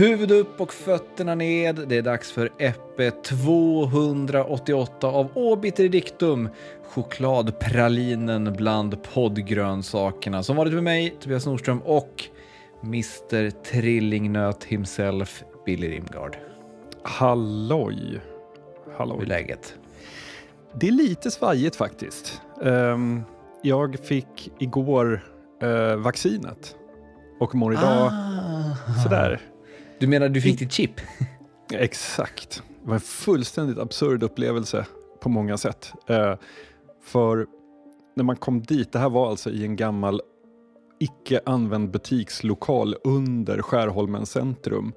Huvud upp och fötterna ned. Det är dags för Eppe 288 av Obiter Dictum. Chokladpralinen bland poddgrönsakerna. Som varit med mig, Tobias Nordström och Mr Trillingnöt himself, Billy Rimgard. Halloj. Hur är Halloj. läget? Det är lite svajigt faktiskt. Ehm, jag fick igår eh, vaccinet och mår idag Ah. sådär. Du menar du fick ditt chip? Exakt. Det var en fullständigt absurd upplevelse på många sätt. Eh, för när man kom dit, det här var alltså i en gammal icke använd butikslokal under Skärholmens centrum.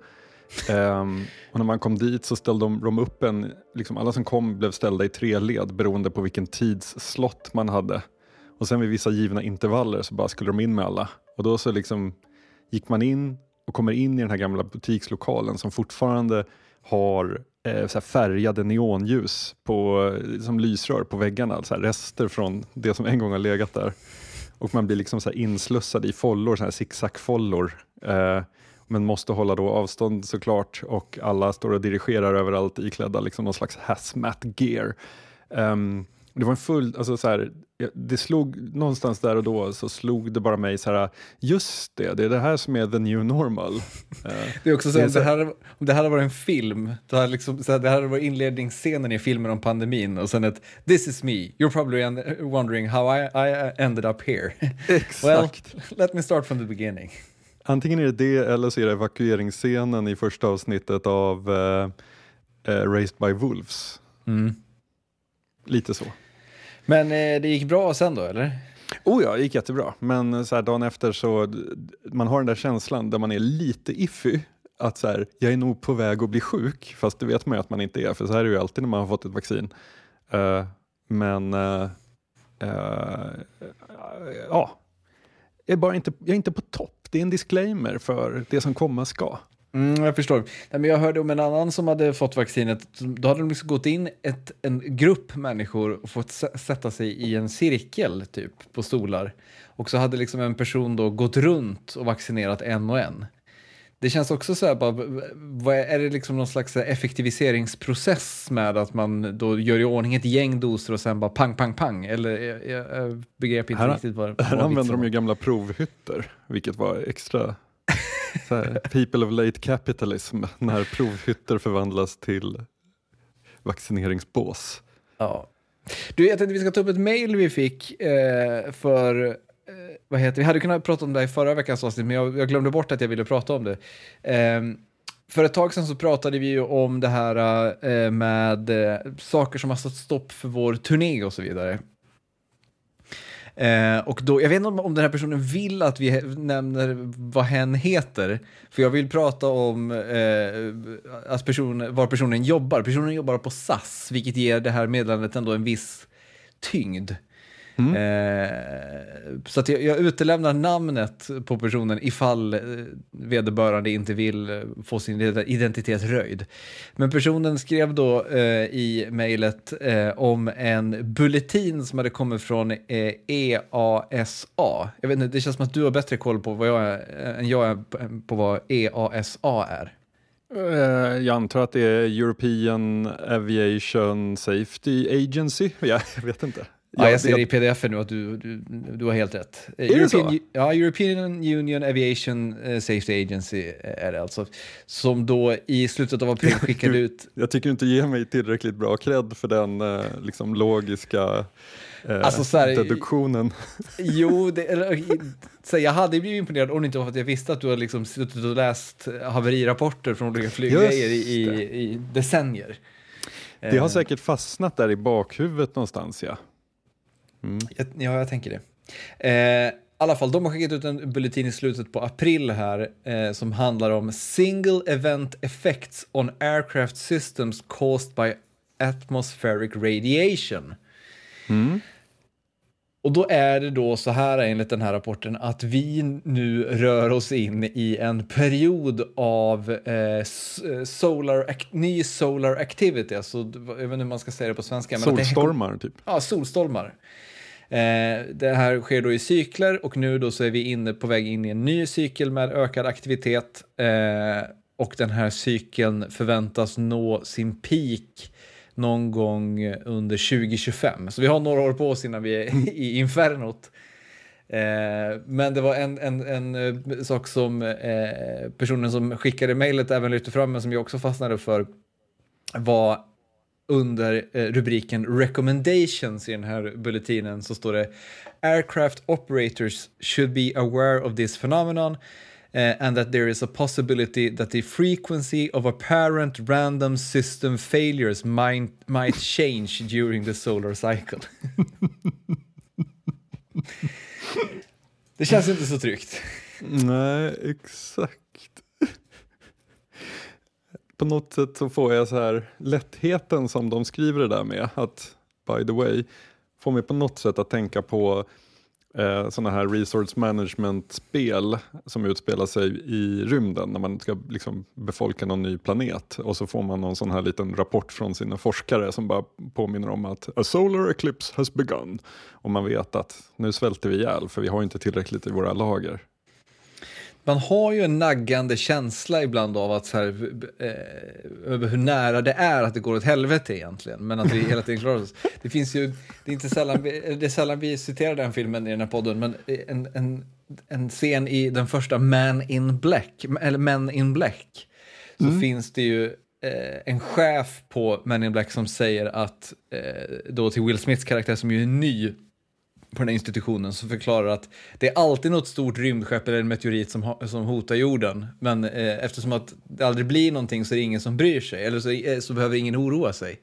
Ehm, och när man kom dit så ställde de, de upp en, liksom alla som kom blev ställda i tre led beroende på vilken tidsslott man hade. Och sen vid vissa givna intervaller så bara skulle de in med alla. Och då så liksom gick man in och kommer in i den här gamla butikslokalen som fortfarande har eh, så här färgade neonljus på, som lysrör på väggarna, så här rester från det som en gång har legat där. Och man blir liksom så här inslussad i follor, så här. Eh, men måste hålla då avstånd såklart och alla står och dirigerar överallt iklädda liksom någon slags hazmat gear. Ehm, det var en full, alltså så här, det slog någonstans där och då så slog det bara mig så här, just det, det är det här som är the new normal. Eh, Det är också så Det är så- det här, om det här hade varit en film, då hade liksom, så här, det här hade varit inledningsscenen i filmen om pandemin och sen ett “This is me, you're probably wondering how I, I ended up here”. Exakt. Well, let me start from the beginning. Antingen är det det eller så är det evakueringsscenen i första avsnittet av eh, eh, Raised by Wolves. Lite så. Men eh, det gick bra sen då, eller? Oh ja, det gick jättebra. Men eh, så här, dagen efter så, man har den där känslan där man är lite iffy. Att så här, jag är nog på väg att bli sjuk, fast det vet man ju att man inte är, för så här är det ju alltid när man har fått ett vaccin. Uh, men uh, uh, ja, jag är, bara inte, jag är inte på topp. Det är en disclaimer för det som komma ska. Mm, jag förstår. Nej, men jag hörde om en annan som hade fått vaccinet. Då hade de liksom gått in ett, en grupp människor och fått sä- sätta sig i en cirkel typ på stolar. Och så hade liksom en person då gått runt och vaccinerat en och en. Det känns också så här, bara, är, det liksom någon slags effektiviseringsprocess med att man då gör i ordning ett gäng doser och sen bara pang, pang, pang? Eller jag, jag, jag begrep inte Här- riktigt vad, Här använder de ju gamla provhytter, vilket var extra people of late capitalism, när provhytter förvandlas till vaccineringsbås. Ja. Du, jag tänkte vi ska ta upp ett mail vi fick eh, för, eh, vad heter Vi hade kunnat prata om det här i förra veckans avsnitt, men jag, jag glömde bort att jag ville prata om det. Eh, för ett tag sedan så pratade vi ju om det här eh, med eh, saker som har satt stopp för vår turné och så vidare. Eh, och då, jag vet inte om, om den här personen vill att vi nämner vad hen heter, för jag vill prata om eh, att person, var personen jobbar. Personen jobbar på SAS, vilket ger det här meddelandet ändå en viss tyngd. Eh, så att jag, jag utelämnar namnet på personen ifall eh, vederbörande inte vill eh, få sin identitet röjd. Men personen skrev då eh, i mejlet eh, om en bulletin som hade kommit från eh, EASA. Jag vet inte, det känns som att du har bättre koll på vad jag är, än jag är på- vad EASA är. Jag antar att det är European Aviation Safety Agency. Ja, jag vet inte. Ja, jag ser det- i pdf nu att du, du, du har helt rätt. Eh, det European, så? Ja, European Union Aviation eh, Safety Agency eh, är det alltså. Som då i slutet av april skickade ut... Jag tycker inte ge mig tillräckligt bra cred för den eh, liksom logiska eh, Alltså, så här, deduktionen. Jo, det, eller, så jag hade blivit imponerad om det inte var för att jag visste att du har liksom suttit och läst haverirapporter från olika flyggrejer i, i, det. i decennier. Det har Eh, säkert fastnat där i bakhuvudet någonstans. Ja. Jag, ja, jag tänker det. Eh, I alla fall, de har skickat ut en bulletin i slutet på april här eh, som handlar om single event effects on aircraft systems caused by atmospheric radiation. Och då är det då så här enligt den här rapporten att vi nu rör oss in i en period av eh, eh, solar, ny solar activity, alltså, jag vet inte hur man ska säga det på svenska. men Solstormar typ. Ja, solstormar. Eh, det här sker då i cykler och nu då så är vi inne på väg in i en ny cykel med ökad aktivitet. Eh, och den här cykeln förväntas nå sin peak någon gång under 2025. Så vi har några år på oss innan vi är i infernot. Eh, men det var en, en, en eh, sak som eh, personen som skickade mejlet även lyfte fram, men som jag också fastnade för, var under eh, rubriken recommendations i den här bulletinen så står det aircraft operators should be aware of this phenomenon uh, and that there is a possibility that the frequency of apparent random system failures might, might change during the solar cycle. det känns inte så tryggt. Nej, exakt. På något sätt så får jag så här lättheten som de skriver det där med, att by the way, får mig på något sätt att tänka på eh, sådana här resource management-spel som utspelar sig i rymden när man ska liksom befolka någon ny planet. Och så får man någon sån här liten rapport från sina forskare som bara påminner om att a solar eclipse has begun. Och man vet att nu svälter vi ihjäl för vi har inte tillräckligt i våra lager. Man har ju en naggande känsla ibland av att så här, eh, över hur nära det är att det går åt helvete egentligen, men att vi hela tiden klarar oss. Det finns ju, det är inte sällan, det är sällan vi citerar den filmen i den här podden, men en, en, en scen i den första Man in Black, eller Men in Black, så mm. finns det ju eh, en chef på Men in Black som säger att, eh, då till Will Smiths karaktär som ju är ny på den här institutionen som förklarar att det är alltid något stort rymdskepp eller en meteorit som, som hotar jorden. Men eh, eftersom att det aldrig blir någonting så är det ingen som bryr sig, eller så, eh, så behöver ingen oroa sig.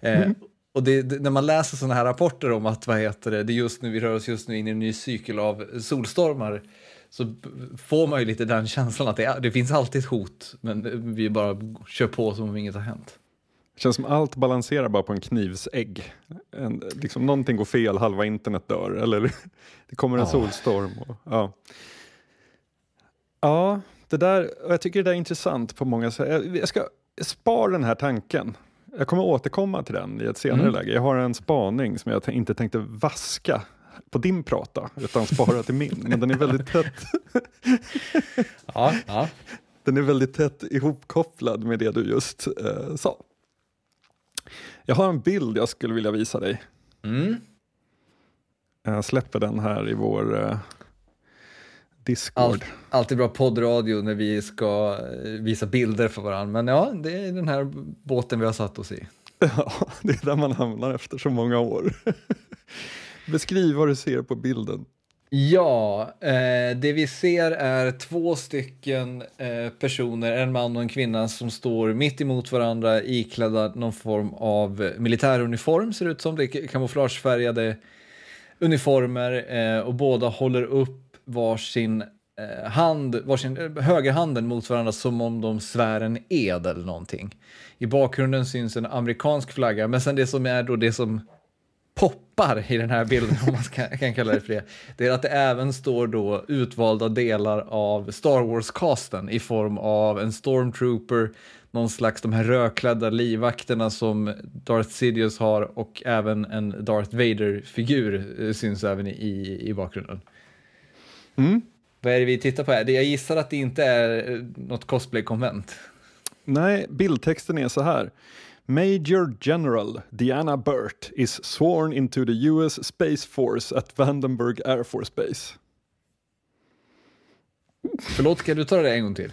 Eh, mm. Och det, det, när man läser sådana här rapporter om att vad heter det, det just nu, vi rör oss just nu in i en ny cykel av solstormar så får man ju lite den känslan att det, det finns alltid ett hot men vi bara kör på som om inget har hänt. Känns som allt balanserar bara på en knivsägg. En, liksom, någonting går fel, halva internet dör eller det kommer en ja. solstorm. Och, ja. ja, det där, jag tycker det där är intressant på många sätt. Jag, jag ska spara den här tanken. Jag kommer återkomma till den i ett senare mm. läge. Jag har en spaning som jag inte tänkte vaska på din prata, utan spara till min. Men den är väldigt tätt. ja, ja. Den är väldigt tätt ihopkopplad med det du just eh, sa. Jag har en bild jag skulle vilja visa dig. Mm. Jag släpper den här i vår uh, Discord. All, alltid bra poddradio när vi ska eh, visa bilder för varandra. Men ja, det är den här båten vi har satt oss i. Ja, det är där man hamnar efter så många år. Beskriv vad du ser på bilden. Ja, eh, det vi ser är två stycken eh, personer, en man och en kvinna som står mitt emot varandra iklädda någon form av militäruniform ser det ut som. Det är kamouflagefärgade uniformer eh, och båda håller upp varsin eh, hand, varsin eh, högerhanden mot varandra som om de svär en ed eller någonting. I bakgrunden syns en amerikansk flagga, men sen det som är då det som poppar i den här bilden, om man kan, kan kalla det för det, det är att det även står då utvalda delar av Star Wars-casten i form av en stormtrooper, någon slags de här rödklädda livvakterna som Darth Sidious har och även en Darth Vader-figur eh, syns även i, i bakgrunden. Mm. Vad är det vi tittar på här? Jag gissar att det inte är eh, något cosplay-konvent. Nej, bildtexten är så här. Major General Diana Burt is sworn into the US Space Force at Vandenberg Air Force Base. Förlåt, kan du ta det en gång till?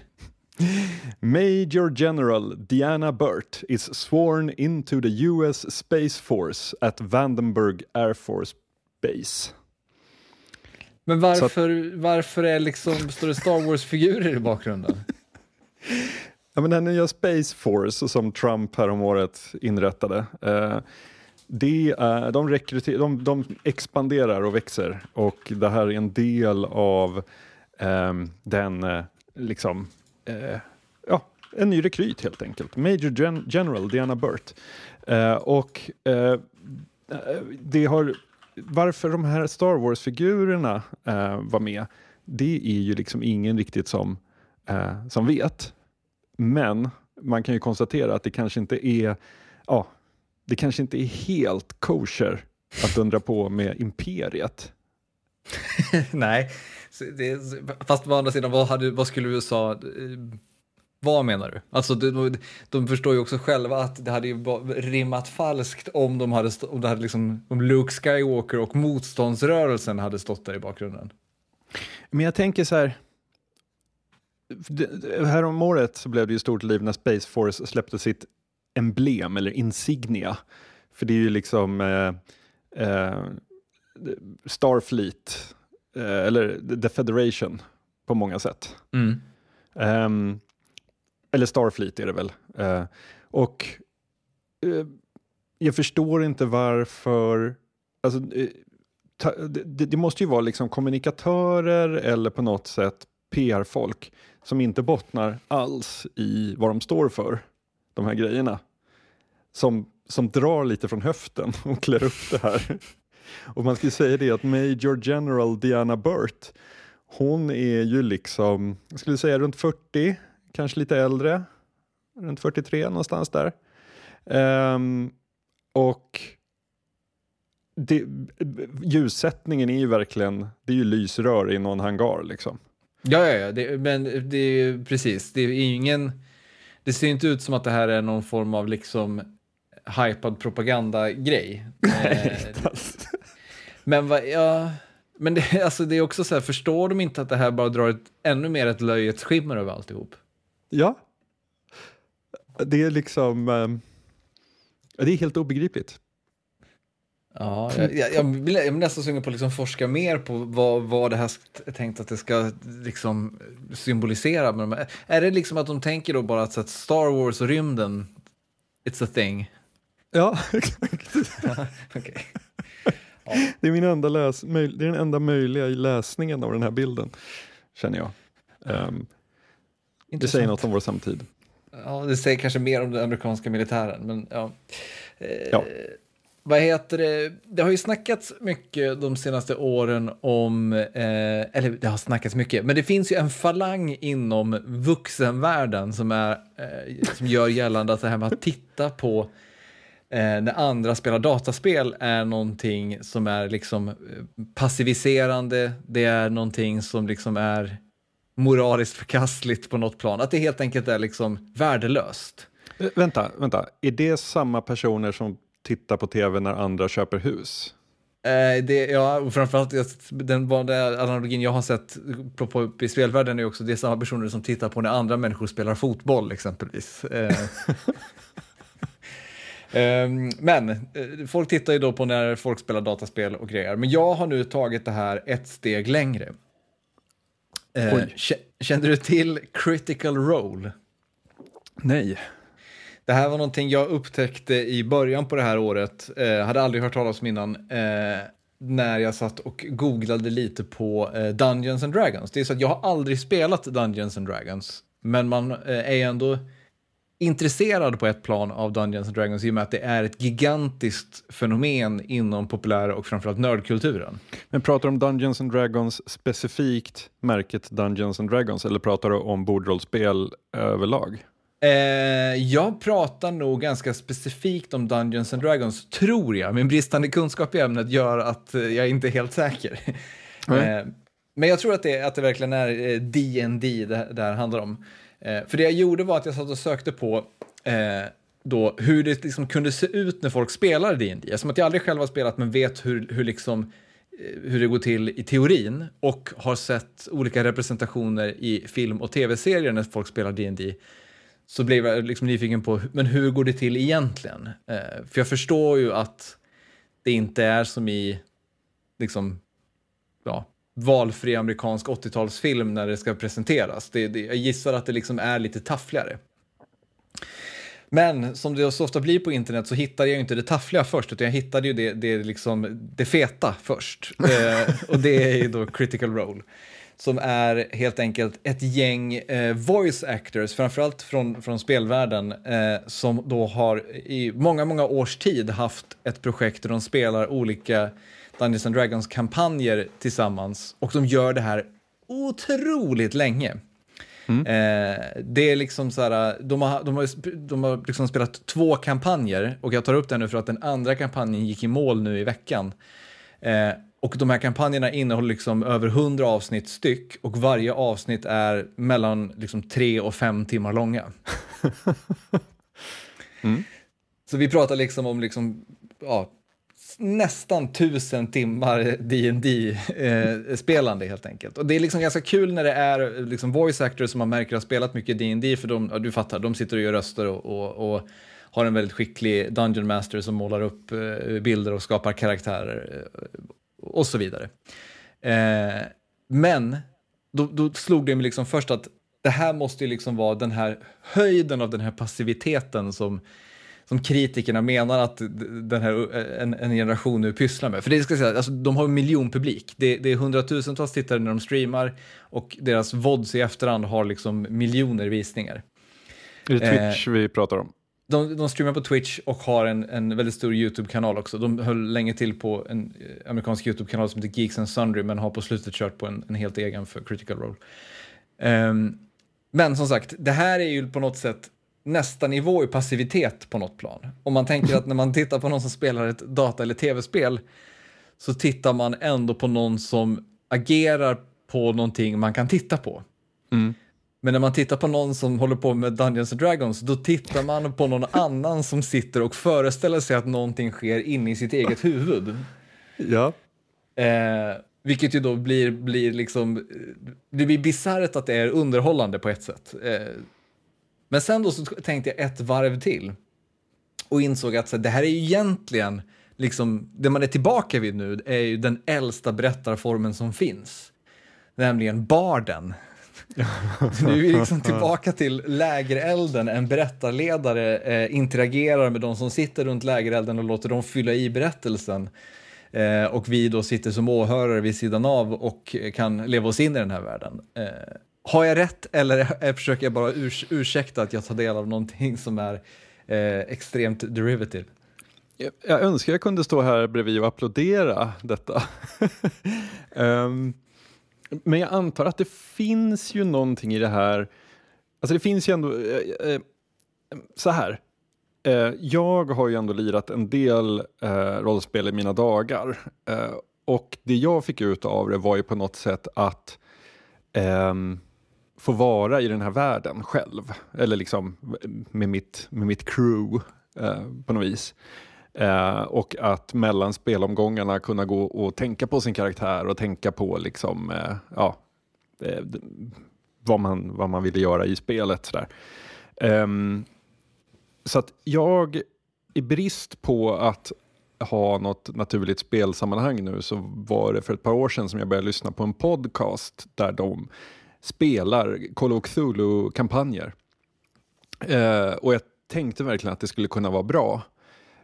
Major General Diana Burt is sworn into the US Space Force at Vandenberg Air Force Base. Men varför, att, varför är liksom, står det Star Wars-figurer i bakgrunden? Ja, men den nya Space Force som Trump häromåret inrättade, eh, det är, de, rekryter, de, de expanderar och växer och det här är en del av eh, den, eh, liksom, eh, ja, en ny rekryt helt enkelt. Major Gen General Diana Burt. Eh, och eh, det har, varför de här Star Wars-figurerna eh, var med, det är ju liksom ingen riktigt som, eh, som vet. Men man kan ju konstatera att det kanske inte är, ja, det kanske inte är helt kosher att undra på med imperiet. Nej, det, fast å andra sidan, vad, hade, vad skulle USA... Vad menar du? Alltså, de, de förstår ju också själva att det hade ju rimmat falskt om de hade, om det hade liksom, om Luke Skywalker och motståndsrörelsen hade stått där i bakgrunden. Men jag tänker så här, här om året så blev det ju stort liv när Space Force släppte sitt emblem eller insignia. För det är ju liksom eh, eh, Starfleet, eh, eller The Federation på många sätt. Mm. Um, eller Starfleet är det väl. Uh, och uh, jag förstår inte varför, alltså, uh, ta, det, det, måste ju vara liksom kommunikatörer eller på något sätt PR-folk som inte bottnar alls i vad de står för, de här grejerna. Som, som drar lite från höften och klär upp det här. och man ska ju säga det att Major General Diana Burt, hon är ju liksom, jag skulle säga runt 40, kanske lite äldre, runt 43 någonstans där. Um, och det, ljussättningen är ju verkligen, det är ju lysrör i någon hangar liksom. Ja, ja, ja, det, men det är precis, det är ingen, det ser inte ut som att det här är någon form av liksom hypad propagandagrej. Nej, eh, men vad, ja, men det, alltså det är också så här, förstår de inte att det här bara drar ett, ännu mer ett löjets skimmer över alltihop? Ja. Det är liksom... Um, det är helt obegripligt. Ja, jag, jag, jag, blir, jag blir nästan sugen på att liksom forska mer på vad, vad det här är tänkt att det ska liksom symbolisera. Men är det liksom att de tänker då bara att Star Wars och rymden, it's a thing? Ja, exakt. okay. ja. Det är, min enda läs, det är den enda möjliga läsningen av den här bilden, känner jag. Um, det säger något om vår samtid. Ja, det säger kanske mer om den amerikanska militären, men ja. Eh, ja. Vad heter det? Det har ju snackats mycket de senaste åren om, eh, eller det har snackats mycket, men det finns ju en falang inom vuxenvärlden som, är, eh, som gör gällande att det här med att titta på eh, när andra spelar dataspel är någonting som är liksom eh, passiviserande, det är någonting som liksom är moraliskt förkastligt på något plan, att det helt enkelt är liksom värdelöst. Eh, vänta, vänta, är det samma personer som tittar på tv när andra köper hus? Eh, det, ja, och framförallt den vanliga analogin jag har sett på, på, i spelvärlden är också det är samma personer som tittar på när andra människor spelar fotboll exempelvis. Eh. Ehm, men eh, folk tittar ju då på när folk spelar dataspel och grejer. Men jag har nu tagit det här ett steg längre. Eh, kände du till Critical Role? Nej. Det här var någonting jag upptäckte i början på det här året, eh, hade aldrig hört talas om innan, eh, när jag satt och googlade lite på eh, Dungeons and Dragons. Det är så att jag har aldrig spelat Dungeons and Dragons, men man eh, är ändå intresserad på ett plan av Dungeons and Dragons i och med att det är ett gigantiskt fenomen inom populär och framförallt nördkulturen. Men pratar du om Dungeons and Dragons specifikt, märket Dungeons and Dragons, eller pratar du om bordrollspel överlag? Eh, jag pratar nog ganska specifikt om Dungeons and Dragons, tror jag. Min bristande kunskap i ämnet gör att eh, jag inte är helt säker. Mm. Eh, men jag tror att det, att det verkligen är D&D eh, det, det här handlar om. Eh, för det jag gjorde var att jag satt och sökte på eh, då, hur det liksom kunde se ut när folk spelar D&D. Som att jag aldrig själv har spelat men vet hur, hur, liksom, hur det går till i teorin och har sett olika representationer i film och tv-serier när folk spelar D&D så blev jag liksom nyfiken på men hur går det till egentligen? Eh, för jag förstår ju att det inte är som i liksom, ja, valfri amerikansk 80-talsfilm när det ska presenteras. Det, det, jag gissar att det liksom är lite taffligare. Men som det så ofta blir på internet så hittade jag inte det taffliga först, utan jag hittade ju det, det, liksom, det feta först. eh, och det är ju då critical role. Som är helt enkelt ett gäng eh, voice actors, framförallt från, från spelvärlden, eh, som då har i många, många års tid haft ett projekt där de spelar olika Dungeons and Dragons-kampanjer tillsammans och de gör det här otroligt länge. Mm. Eh, det är liksom så här, de har, de har, de har liksom spelat två kampanjer och jag tar upp det nu för att den andra kampanjen gick i mål nu i veckan. Eh, Och de här kampanjerna innehåller liksom över 100 avsnitt styck och varje avsnitt är mellan liksom tre och fem timmar långa. mm. Så vi pratar liksom om liksom, ja, nästan tusen timmar dd eh, spelande helt enkelt. Och det är liksom ganska kul när det är liksom voice actors som man märker har spelat mycket D&D för de, ja, du fattar, de sitter och gör röster och, och, och har en väldigt skicklig Dungeon Master som målar upp eh, bilder och skapar karaktärer och så vidare. Eh, men då, då, slog det mig liksom först att det här måste ju liksom vara den här höjden av den här passiviteten som som kritikerna menar att den här, en, en generation nu pysslar med. För det ska säga, alltså, de har en miljonpublik. Det, det är hundratusentals tittare när de streamar och deras vods i efterhand har liksom miljoner visningar. Är det Twitch eh, vi pratar om? De, de streamar på Twitch och har en, en väldigt stor YouTube-kanal också. De höll länge till på en eh, amerikansk YouTube-kanal som heter Geeks and Sundry men har på slutet kört på en, en helt egen för Critical Role. Um, men som sagt, det här är ju på något sätt nästa nivå i passivitet på något plan. Om man tänker att när man tittar på någon som spelar ett data eller tv-spel så tittar man ändå på någon som agerar på någonting man kan titta på. Mm. Men när man tittar på någon som håller på med Dungeons and Dragons, då tittar man på någon annan som sitter och föreställer sig att någonting sker inne i sitt eget huvud. Ja. Eh, vilket ju då blir, blir liksom, det blir bisarrt att det är underhållande på ett sätt. Eh, men sen då så tänkte jag ett varv till och insåg att så, det här är ju egentligen, liksom, det man är tillbaka vid nu är ju den äldsta berättarformen som finns, nämligen barden nu är vi liksom tillbaka till lägerelden, en berättarledare eh, interagerar med de som sitter runt lägerelden och låter dem fylla i berättelsen. Eh, och vi då sitter som åhörare vid sidan av och kan leva oss in i den här världen. Eh, har jag rätt eller försöker jag bara urs ursäkta att jag tar del av någonting som är eh, extremt derivative? Jag, jag önskar jag kunde stå här bredvid och applådera detta. um, men jag antar att det finns ju någonting i det här. Alltså det finns ju ändå, eh, eh, eh, så här. Eh, jag har ju ändå lirat en del eh, rollspel i mina dagar. Eh, och det jag fick ut av det var ju på något sätt att ehm, få vara i den här världen själv. Eller liksom eh, med mitt, med mitt crew eh, på något vis. Eh, och att mellan spelomgångarna kunna gå och tänka på sin karaktär och tänka på liksom, eh, ja, eh, vad, man, vad man ville göra i spelet. Sådär. Ehm, så att jag, i brist på att ha något naturligt spelsammanhang nu så var det för ett par år sedan som jag började lyssna på en podcast där de spelar Call of Cthulhu-kampanjer. Eh, och jag tänkte verkligen att det skulle kunna vara bra.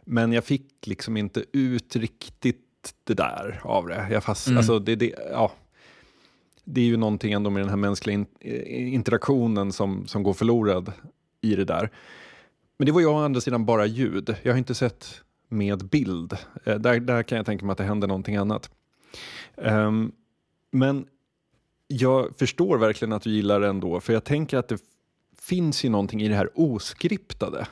Men jag fick liksom inte ut riktigt det där av det. Jag fast, mm. alltså det, det, ja, det är ju någonting ändå med den här mänskliga in, interaktionen som, som går förlorad i det där. Men det var ju å andra sidan bara ljud. Jag har inte sett med bild. Eh, där, där kan jag tänka mig att det händer någonting annat. Um, men jag förstår verkligen att du gillar det ändå, för jag tänker att det finns ju någonting i det här oskriptade.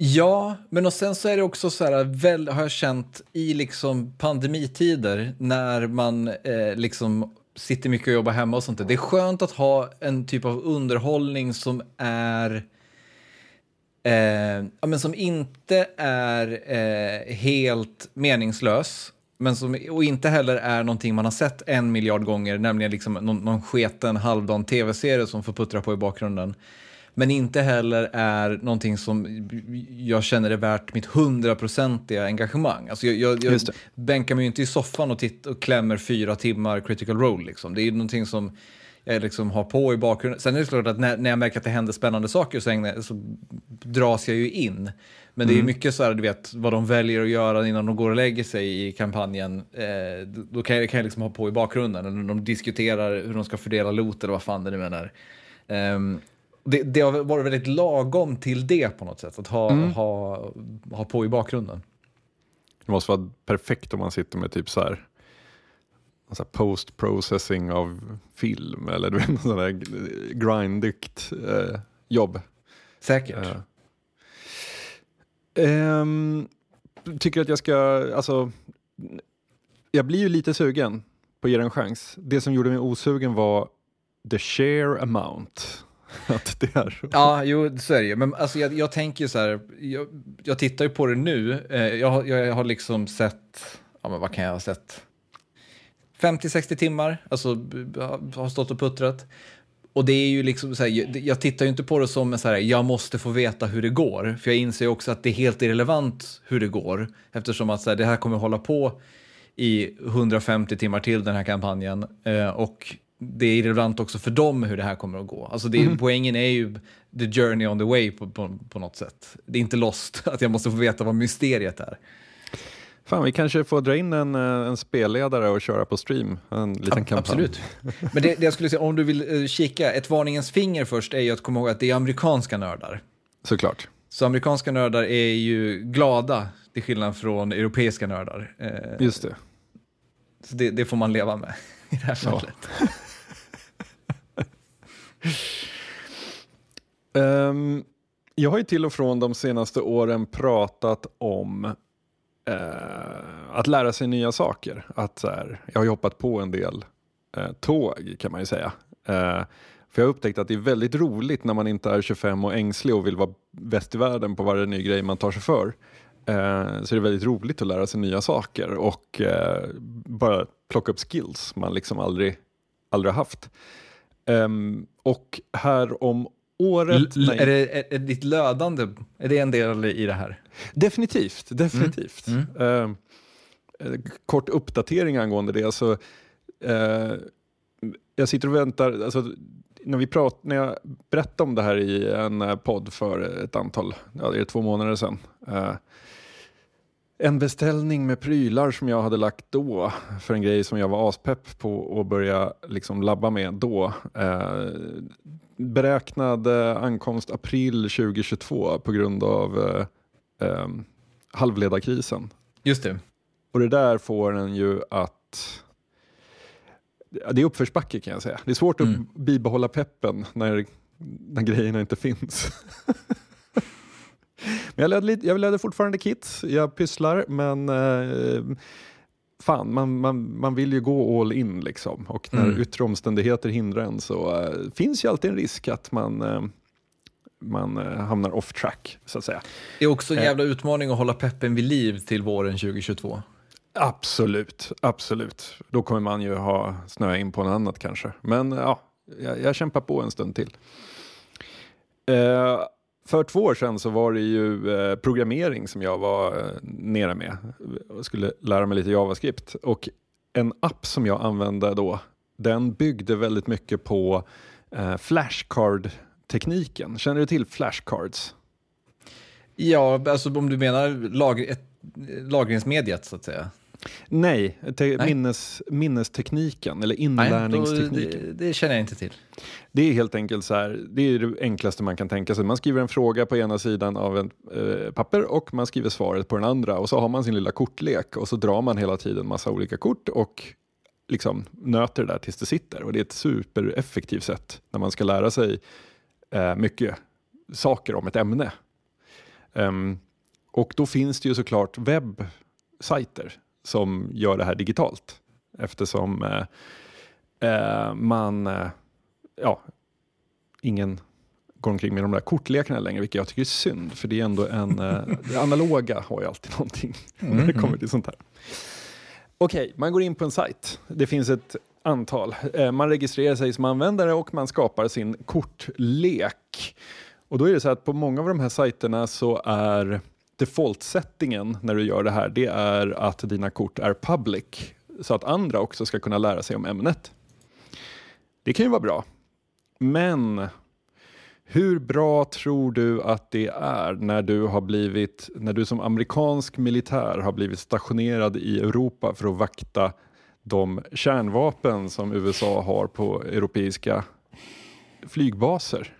Ja, men och sen så är det också så här, väl, har jag känt i liksom pandemitider när man eh, liksom sitter mycket och jobbar hemma och sånt där. Det är skönt att ha en typ av underhållning som är eh, ja, men som inte är eh, helt meningslös men som, och inte heller är någonting man har sett en miljard gånger, nämligen liksom någon, någon sketen halvdan tv-serie som får puttra på i bakgrunden. Men inte heller är någonting som jag känner är värt mitt hundraprocentiga engagemang. Alltså jag, jag, jag bänkar mig ju inte i soffan och, titt, och klämmer fyra timmar critical role. Liksom. Det är någonting som jag liksom har på i bakgrunden. Sen är det klart att när, när jag märker att det händer spännande saker så, ägnar, så dras jag ju in. Men det är mm. mycket så här, du vet, vad de väljer att göra innan de går och lägger sig i kampanjen. Eh, då kan jag, kan jag liksom ha på i bakgrunden. Eller de diskuterar hur de ska fördela loot eller vad fan det nu är. Um, det, det har varit väldigt lagom till det på något sätt, att ha, mm. ha, ha på i bakgrunden. Det måste vara perfekt om man sitter med typ så här, så här post-processing av film eller du vet, något sånt där grindigt eh, jobb. Säkert. Uh, Um, tycker att jag ska, alltså, jag blir ju lite sugen på att ge den en chans. Det som gjorde mig osugen var the share amount. Att det är så. Ja, jo, så är det ju. Men alltså, jag, jag tänker ju så här, jag, jag tittar ju på det nu. Eh, jag, har- jag har liksom sett, ja men vad kan jag ha sett? 50-60 timmar, alltså har stått och puttrat. Och det är ju liksom så här, jag, tittar ju inte på det som en så här, jag måste få veta hur det går. För jag inser ju också att det är helt irrelevant hur det går. Eftersom att så här, det här kommer hålla på i 150 timmar till den här kampanjen. Eh, och det är irrelevant också för dem hur det här kommer att gå. Alltså det, Poängen är ju the journey on the way på, på, på något sätt. Det är inte lost att jag måste få veta vad mysteriet är. Fan, vi kanske får dra in en, eh, en spelledare och köra på stream. En liten kampanj. Absolut. Men det, det jag skulle säga, om du vill eh, kika, ett varningens finger först är ju att komma ihåg att det är amerikanska nördar. Såklart. Så amerikanska nördar är ju glada, till skillnad från europeiska nördar. Eh, Just det. Så det, det får man leva med i det här Ja. um, jag har ju till och från de senaste åren pratat om eh, att lära sig nya saker. Att så här, jag har ju hoppat på en del eh, tåg kan man ju säga. Eh, för jag har upptäckt att det är väldigt roligt när man inte är 25 och ängslig och vill vara bäst i världen på varje ny grej man tar sig för. Eh, så det är väldigt roligt att lära sig nya saker och eh, bara plocka upp skills man liksom aldrig, aldrig har haft. Ehm, och här om året... L- är, det, är, är ditt lödande, är det en del i det här? Definitivt, definitivt. Mm. Eh, eh, kort uppdatering angående det. Alltså, eh, jag sitter och väntar, alltså, när, vi prat, när jag berättade om det här i en eh, podd för ett antal, ja det är två månader sedan. Eh, en beställning med prylar som jag hade lagt då för en grej som jag var aspepp på att börja liksom labba med då. Eh, beräknad eh, ankomst april 2022 på grund av eh, eh, halvledarkrisen. Just det. Och det där får en ju att... Det är uppförsbacke kan jag säga. Det är svårt Mm. att bibehålla peppen när, när grejerna inte finns. men jag, lite, jag lärde fortfarande kit, jag pysslar, men eh, fan, man, man, man vill ju gå all in liksom. Och när Mm. yttre omständigheter hindrar en så eh, finns ju alltid en risk att man, eh, man eh, hamnar off track, så att säga. Det är också en Eh. jävla utmaning att hålla peppen vid liv till våren 2022. Absolut, absolut. Då kommer man ju ha snöat in på något annat kanske. Men ja, jag, jag kämpar på en stund till. Eh, för två år sedan så var det ju eh, programmering som jag var eh, nere med. Jag skulle lära mig lite JavaScript. Och en app som jag använde då, den byggde väldigt mycket på eh, flashcard-tekniken. Känner du till flashcards? Ja, alltså om du menar lag, ett, eh, lagringsmediet så att säga. Nej, Nej. Minnes, minnestekniken eller Nej, då, inlärningstekniken. det, det känner jag inte till. Det är helt enkelt så här, det är det enklaste man kan tänka sig. Man skriver en fråga på ena sidan av ett eh, papper och man skriver svaret på den andra och så har man sin lilla kortlek och så drar man hela tiden massa olika kort och liksom nöter det där tills det sitter. Och det är ett supereffektivt sätt när man ska lära sig eh, mycket saker om ett ämne. Ehm, och då finns det ju såklart webbsajter som gör det här digitalt eftersom eh, eh, man eh, ja, ingen går omkring med de där kortlekarna längre, vilket jag tycker är synd, för det är ändå en, eh, det analoga har ju alltid någonting när det kommer till sånt här. Okej, man går in på en sajt. Det finns ett antal. Man registrerar sig som användare och man skapar sin kortlek. Och då är det så att på många av de här sajterna så är default-settingen när du gör det här, det är att dina kort är public, så att andra också ska kunna lära sig om ämnet. Det kan ju vara bra. Men hur bra tror du att det är när du har blivit, när du som amerikansk militär har blivit stationerad i Europa för att vakta de kärnvapen som USA har på europeiska flygbaser?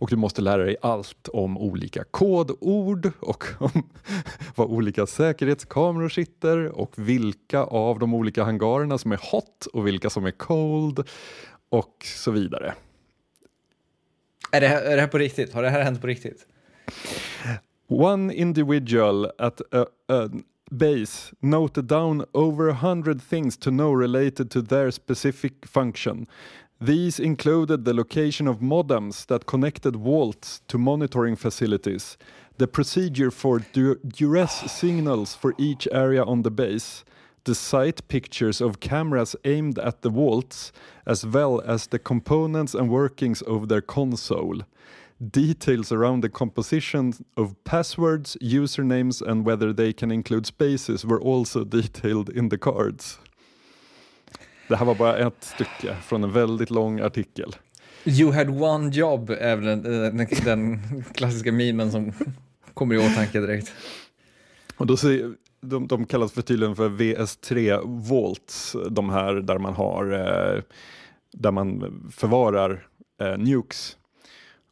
Och du måste lära dig allt om olika kodord och om var olika säkerhetskameror sitter och vilka av de olika hangarerna som är hot och vilka som är cold och så vidare. Är det, här, är det här på riktigt? Har det här hänt på riktigt? One individual at a, a base noted down over a hundred things to know related to their specific function. These included the location of modems that connected vaults to monitoring facilities, the procedure for du duress signals for each area on the base, the site pictures of cameras aimed at the vaults, as well as the components and workings of their console. Details around the composition of passwords, usernames, and whether they can include spaces were also detailed in the cards. Det här var bara ett stycke från en väldigt lång artikel. You had one job är den, den, den klassiska memen som kommer i åtanke direkt. Och då ser, de, de kallas för tydligen för VS3 Vaults, de här där man har eh, där man förvarar eh, nukes.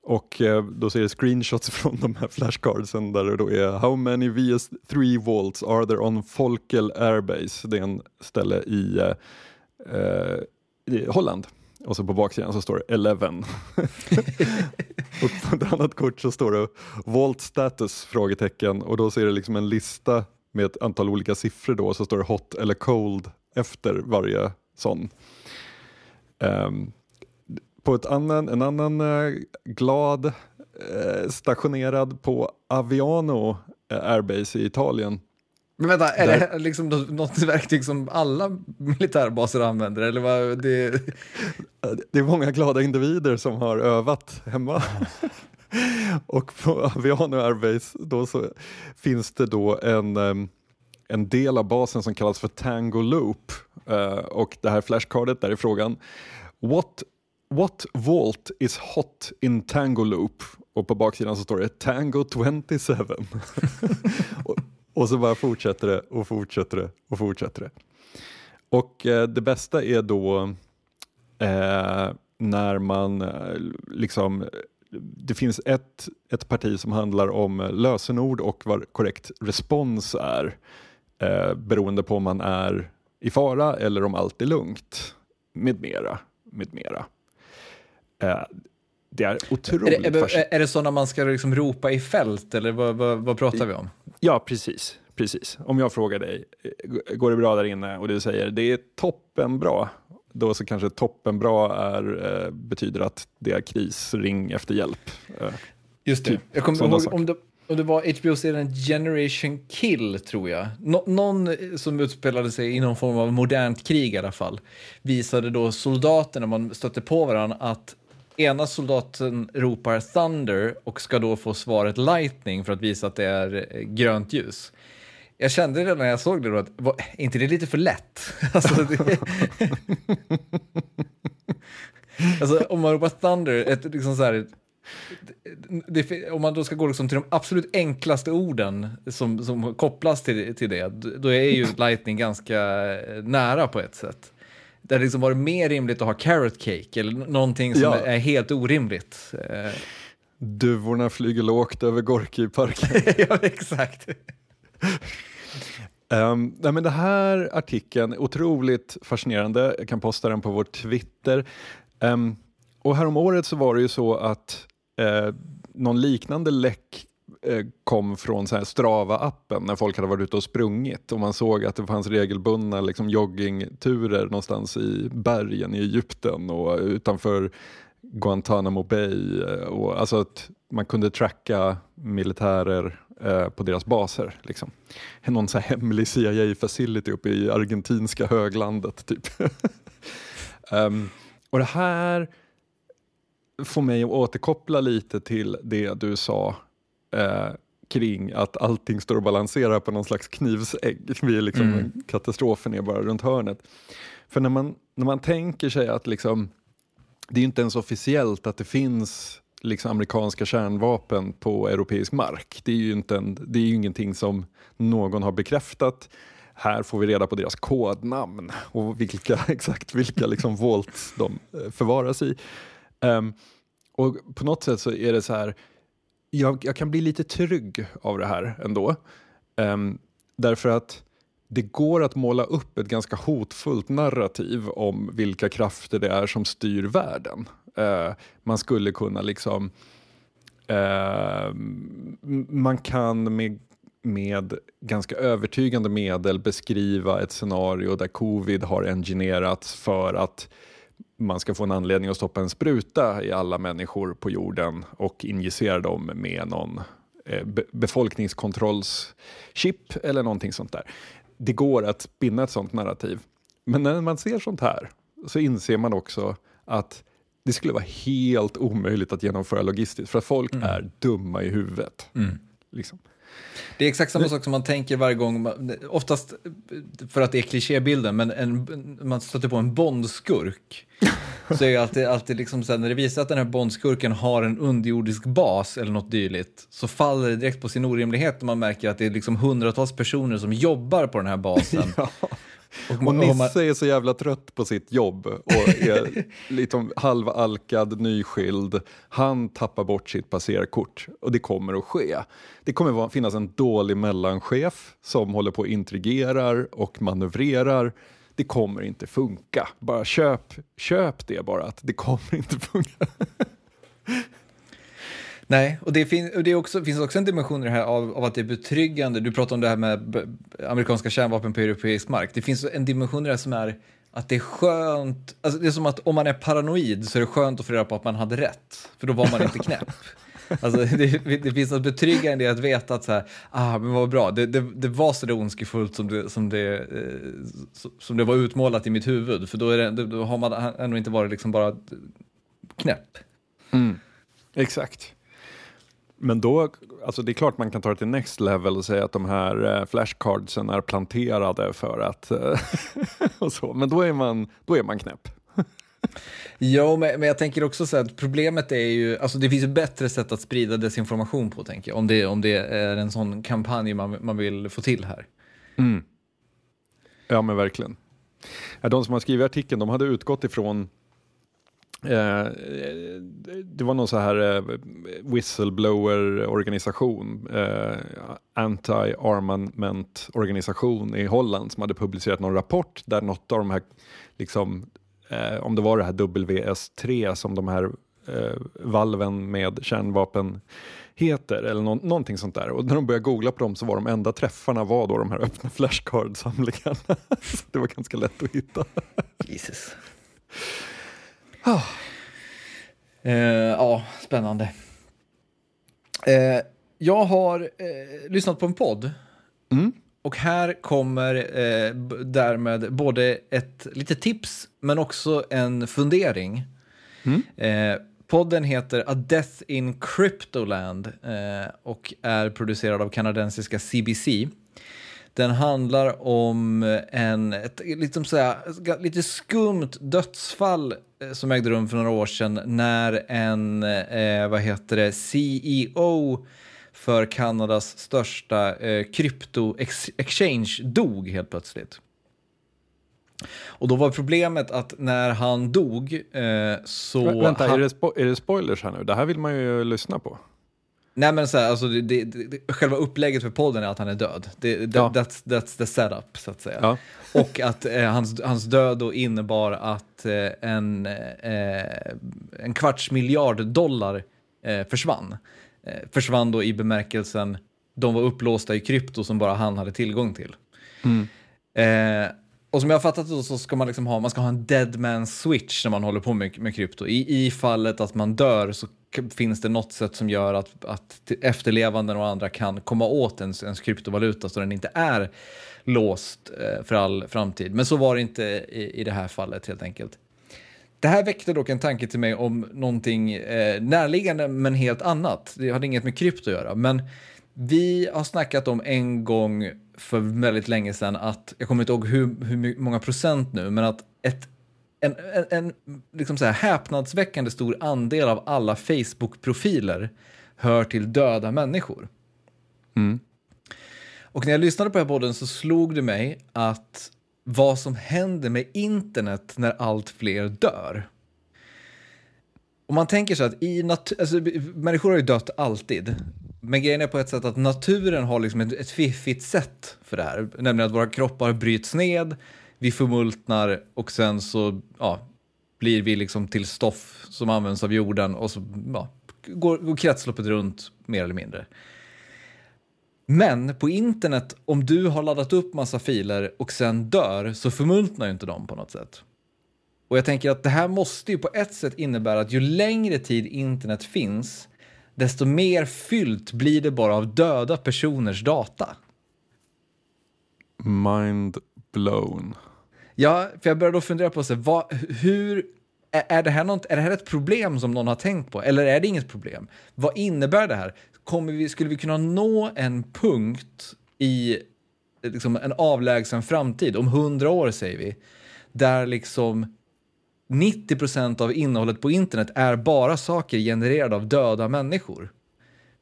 Och eh, då ser det screenshots från de här flashcardsen där det då är How many VS3 Vaults are there on Folkel Airbase? Det är en ställe i, eh, Eh, i Holland. Och så på baksidan så står det 11. och på ett annat kort så står det Volt status? frågetecken och då ser det liksom en lista med ett antal olika siffror då, så står det hot eller cold efter varje sån. Um, på ett annan, en annan uh, glad uh, stationerad på Aviano uh, Airbase i Italien. Men vänta, är Där... det liksom något verktyg som alla militärbaser använder? Eller vad, det... det är många glada individer som har övat hemma. och på Aviano Airbase då så finns det då en, en del av basen som kallas för Tango Loop. Uh, och det här flashcardet där är frågan What, what vault is hot in Tango Loop? Och på baksidan så står det Tango 27. och, så bara fortsätter det och fortsätter det och fortsätter det. Och eh, det bästa är då eh, när man eh, liksom det finns ett, ett parti som handlar om lösenord och vad korrekt respons är eh, beroende på om man är i fara eller om allt är lugnt med mera. Med mera. Eh, det är otroligt Är det, är det så när man ska liksom ropa i fält eller vad, vad, vad pratar vi om? Ja, precis. precis. Om jag frågar dig, går det bra där inne och du säger det är toppen bra då så kanske toppen bra är, eh, betyder att det är kris, ring efter hjälp. Eh, Just det. Typ, jag kommer ihåg om det, om det var HBO-serien Generation Kill, tror jag. Nå någon som utspelade sig i någon form av modernt krig i alla fall, visade då soldaterna, man stötte på varandra, att ena soldaten ropar Thunder och ska då få svaret Lightning för att visa att det är eh, grönt ljus jag kände det när jag såg det då, att var, är inte det lite för lätt? alltså, det, alltså, om man ropar Thunder, ett, liksom så här, det, om man då ska gå liksom till de absolut enklaste orden som, som kopplas till, till det, då är ju Lightning ganska eh, nära på ett sätt. Det hade liksom varit mer rimligt att ha carrot cake eller någonting som ja. är helt orimligt. Duvorna flyger lågt över Gorki-parken. ja, exakt. Um, nej, men det här artikeln är otroligt fascinerande. Jag kan posta den på vår Twitter. Um, och häromåret så var det ju så att uh, någon liknande läck Eh, kom från Strava-appen när folk hade varit ute och sprungit och man såg att det fanns regelbundna liksom, joggingturer någonstans i bergen i Egypten och utanför Guantanamo Bay. Eh, och, alltså att man kunde tracka militärer eh, på deras baser. Liksom. Någon så hemlig CIA-facility uppe i argentinska höglandet. typ. um, och det här får mig att återkoppla lite till det du sa eh, kring att allting står och balanserar på någon slags knivsägg. Vi är liksom, mm. Katastrofen är bara runt hörnet. För när man, när man tänker sig att liksom, det är inte ens officiellt att det finns liksom amerikanska kärnvapen på europeisk mark. Det är ju, inte en, det är ingenting som någon har bekräftat. Här får vi reda på deras kodnamn och vilka, exakt vilka liksom volts de eh, förvaras i. Um, och på något sätt så är det så här, jag, jag kan bli lite trygg av det här ändå. Um, därför att det går att måla upp ett ganska hotfullt narrativ om vilka krafter det är som styr världen. Uh, man skulle kunna liksom uh, man kan med med ganska övertygande medel beskriva ett scenario där covid har engineerats för att man ska få en anledning att stoppa en spruta i alla människor på jorden och injicera dem med någon eh, be befolkningskontrollschip eller någonting sånt där. Det går att spinna ett sånt narrativ. Men när man ser sånt här så inser man också att det skulle vara helt omöjligt att genomföra logistiskt för att folk mm. är dumma i huvudet. Mm. Liksom. Det är exakt samma sak som man tänker varje gång, oftast för att det är klichébilden, men en, man stöter på en bondskurk. så är det alltid, alltid liksom så här, när det visar att den här bondskurken har en underjordisk bas eller något dylikt, så faller det direkt på sin orimlighet när man märker att det är liksom hundratals personer som jobbar på den här basen. ja. Och, och Nisse är så jävla trött på sitt jobb och är liksom halvalkad, nyskild. Han tappar bort sitt passerkort och det kommer att ske. Det kommer att finnas en dålig mellanchef som håller på och intrigerar och manövrerar. Det kommer inte funka. Bara köp, köp det bara, att det kommer inte funka. Nej, och det, fin och det också, finns också en dimension i det här av, av, att det är betryggande. Du pratar om det här med amerikanska kärnvapen på europeisk mark. Det finns en dimension i det här som är att det är skönt, alltså det är som att om man är paranoid så är det skönt att få reda på att man hade rätt, för då var man inte knäpp. Alltså, det, det, finns något betryggande i att veta att så här, ah, men vad bra, det, det, det var så det ondskefullt som det, som, det, eh, som det var utmålat i mitt huvud, för då, är det, då har man ändå inte varit liksom bara knäpp. Mm. Exakt. Men då, alltså det är klart man kan ta det till next level och säga att de här eh, flashcardsen är planterade för att... Eh, och så. Men då är man, då är man knäpp. ja, men, men jag tänker också så att problemet är ju, alltså det finns ju bättre sätt att sprida desinformation på, tänker jag, om det, om det är en sån kampanj man, man vill få till här. Mm. Ja, men verkligen. De som har skrivit artikeln, de hade utgått ifrån Eh, det var någon så här eh, whistleblower-organisation, eh, anti-armament-organisation i Holland som hade publicerat någon rapport där något av de här, liksom, eh, om det var det här WS3 som de här eh, valven med kärnvapen heter eller no någonting sånt där. Och när de började googla på dem så var de enda träffarna var då de här öppna flashcard-samlingarna. det var ganska lätt att hitta. Jesus. Oh. Eh, ja, spännande. Eh, jag har eh, lyssnat på en podd. Mm. Och här kommer eh, därmed både ett litet tips men också en fundering. Mm. Eh, podden heter A Death in Cryptoland eh, och är producerad av kanadensiska CBC. Den handlar om en, ett liksom såhär, lite skumt dödsfall eh, som ägde rum för några år sedan när en, eh, vad heter det, CEO för Kanadas största eh, krypto-exchange dog helt plötsligt. Och då var problemet att när han dog eh, så... Vänta, han... är, det är det spoilers här nu? Det här vill man ju lyssna på. Nej men så här, alltså det, det, det, själva upplägget för podden är att han är död. Det, ja. that's, that's the setup så att säga. Ja. Och att eh, hans, hans död då innebar att eh, en, eh, en kvarts miljard dollar eh, försvann. Eh, försvann då i bemärkelsen de var upplåsta i krypto som bara han hade tillgång till. Mm. Eh, och som jag har fattat det så ska man liksom ha, man ska ha en dead man switch när man håller på med, med krypto. I, I fallet att man dör så finns det något sätt som gör att, att efterlevande och andra kan komma åt ens, ens kryptovaluta så den inte är låst eh, för all framtid. Men så var det inte i, i det här fallet helt enkelt. Det här väckte dock en tanke till mig om någonting eh, närliggande men helt annat. Det hade inget med krypto att göra. Men vi har snackat om en gång för väldigt länge sedan att, jag kommer inte ihåg hur, hur många procent nu, men att ett en, en, en liksom så här häpnadsväckande stor andel av alla Facebook-profiler hör till döda människor. Mm. Och när jag lyssnade på den här podden så slog det mig att vad som händer med internet när allt fler dör. Om man tänker så att i alltså, människor har ju dött alltid. Men grejen är på ett sätt att naturen har liksom ett, ett fiffigt sätt för det här. Nämligen att våra kroppar bryts ned, vi förmultnar och sen så ja, blir vi liksom till stoff som används av jorden och så ja, går, går kretsloppet runt mer eller mindre. Men på internet, om du har laddat upp massa filer och sen dör så förmultnar ju inte de på något sätt. Och jag tänker att det här måste ju på ett sätt innebära att ju längre tid internet finns, desto mer fyllt blir det bara av döda personers data. Mind blown. Ja, för jag började då fundera på så, vad, hur är, det här något, är det här ett problem som någon har tänkt på eller är det inget problem? Vad innebär det här? Kommer vi, skulle vi kunna nå en punkt i liksom, en avlägsen framtid, om hundra år säger vi, där liksom 90 procent av innehållet på internet är bara saker genererade av döda människor.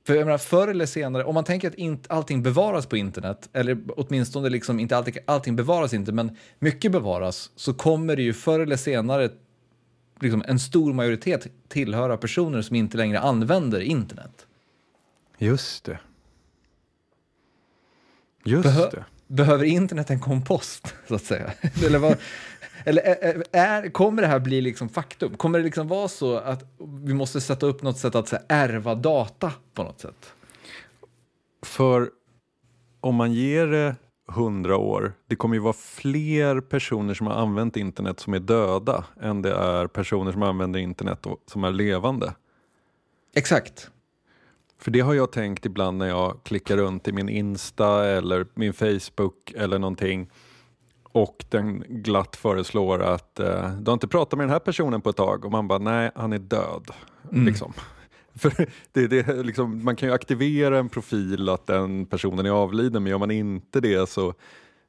För jag menar, förr eller senare, om man tänker att inte allting bevaras på internet, eller åtminstone liksom inte allting, allting bevaras inte, men mycket bevaras, så kommer det ju förr eller senare liksom en stor majoritet tillhöra personer som inte längre använder internet. Just det. Just Behö det. Behöver internet en kompost, så att säga? Eller, vad, eller är, är, kommer det här bli liksom faktum? Kommer det liksom vara så att vi måste sätta upp något sätt att så här, ärva data på något sätt? För om man ger det hundra år, det kommer ju vara fler personer som har använt internet som är döda än det är personer som använder internet och, som är levande. Exakt. För det har jag tänkt ibland när jag klickar runt i min Insta eller min Facebook eller någonting och den glatt föreslår att eh, du har inte pratat med den här personen på ett tag och man bara nej, han är död. Mm. Liksom. För det, det, liksom, man kan ju aktivera en profil att den personen är avliden men gör man inte det så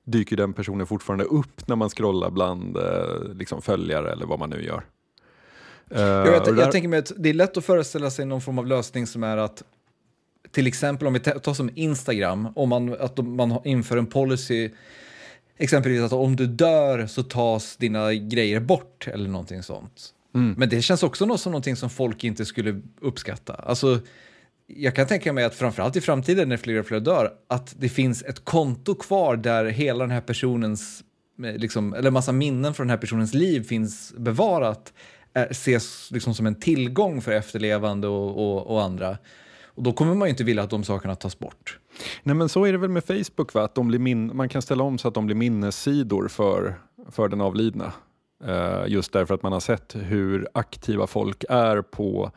dyker den personen fortfarande upp när man scrollar bland eh, liksom följare eller vad man nu gör. Eh, Jag, och där- jag tänker mig att det är lätt att föreställa sig någon form av lösning som är att till exempel om vi tar som Instagram, om man, att de- man inför en policy exempelvis att om du dör så tas dina grejer bort eller någonting sånt. Mm. Men det känns också något som någonting som folk inte skulle uppskatta. Alltså, jag kan tänka mig att framförallt i framtiden när fler och fler dör, att det finns ett konto kvar där hela den här personens, eh, liksom, eller massa minnen från den här personens liv finns bevarat, eh, ses liksom som en tillgång för efterlevande och, och, och andra. Och då kommer man ju inte vilja att de sakerna tas bort. Nej men så är det väl med Facebook va? Att de blir min- man kan ställa om så att de blir minnessidor för, för den avlidna. Eh, just därför att man har sett hur aktiva folk är på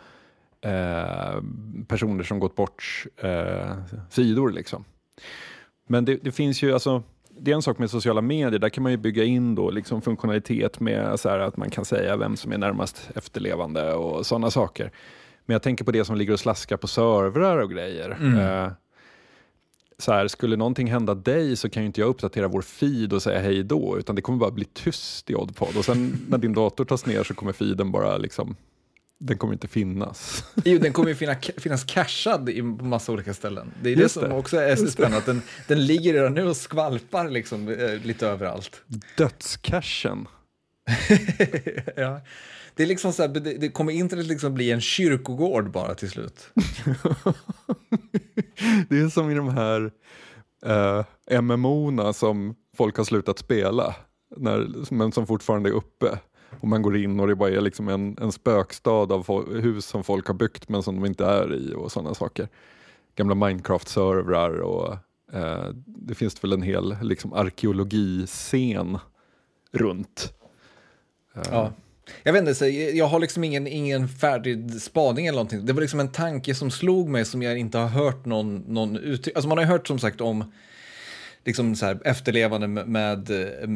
eh, personer som gått bort eh, sidor liksom. Men det, det finns ju alltså det är en sak med sociala medier, där kan man ju bygga in då liksom funktionalitet med så här att man kan säga vem som är närmast efterlevande och sådana saker. Men jag tänker på det som ligger och slaskar på servrar och grejer. Mm. Eh, så här, skulle någonting hända dig så kan ju inte jag uppdatera vår feed och säga hej då, utan det kommer bara bli tyst i Oddpod. Och sen när din dator tas ner så kommer feeden bara liksom, den kommer inte finnas. Jo, den kommer ju finna, finnas cashad i på massa olika ställen. Det är det Just som det. också är så spännande, den, den ligger redan nu och skvalpar liksom, eh, lite överallt. Dödscashen. ja. Det är liksom så här, det, det kommer internet liksom bli en kyrkogård bara till slut. Det är som i de här eh, MMO-na som folk har slutat spela, när, men som fortfarande är uppe. Och man går in och det bara är liksom en, en spökstad av hus som folk har byggt men som de inte är i och sådana saker. Gamla Minecraft-servrar och eh, det finns väl en hel liksom, arkeologiscen runt. Eh, Ja. Jag vet inte, så jag har liksom ingen, ingen färdig spaning eller någonting. Det var liksom en tanke som slog mig som jag inte har hört någon, någon uttryck. Alltså man har ju hört som sagt om liksom så här, efterlevande med, eh,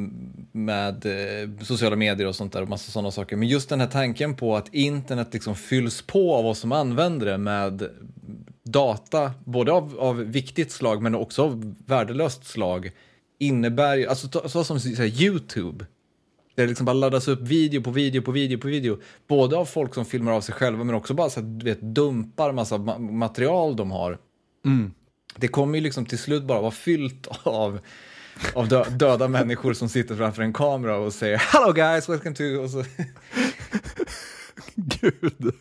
med, med sociala medier och sånt där och massa sådana saker. Men just den här tanken på att internet liksom fylls på av oss som använder det med data, både av, av viktigt slag men också av värdelöst slag, innebär ju, alltså så, så som så här, YouTube, där det liksom bara laddas upp video på video på video på video, både av folk som filmar av sig själva men också bara så att, du vet, dumpar massa ma- material de har. Mm. Det kommer ju liksom till slut bara vara fyllt av, av dö döda människor som sitter framför en kamera och säger Hello guys, welcome to... Och så, Gud.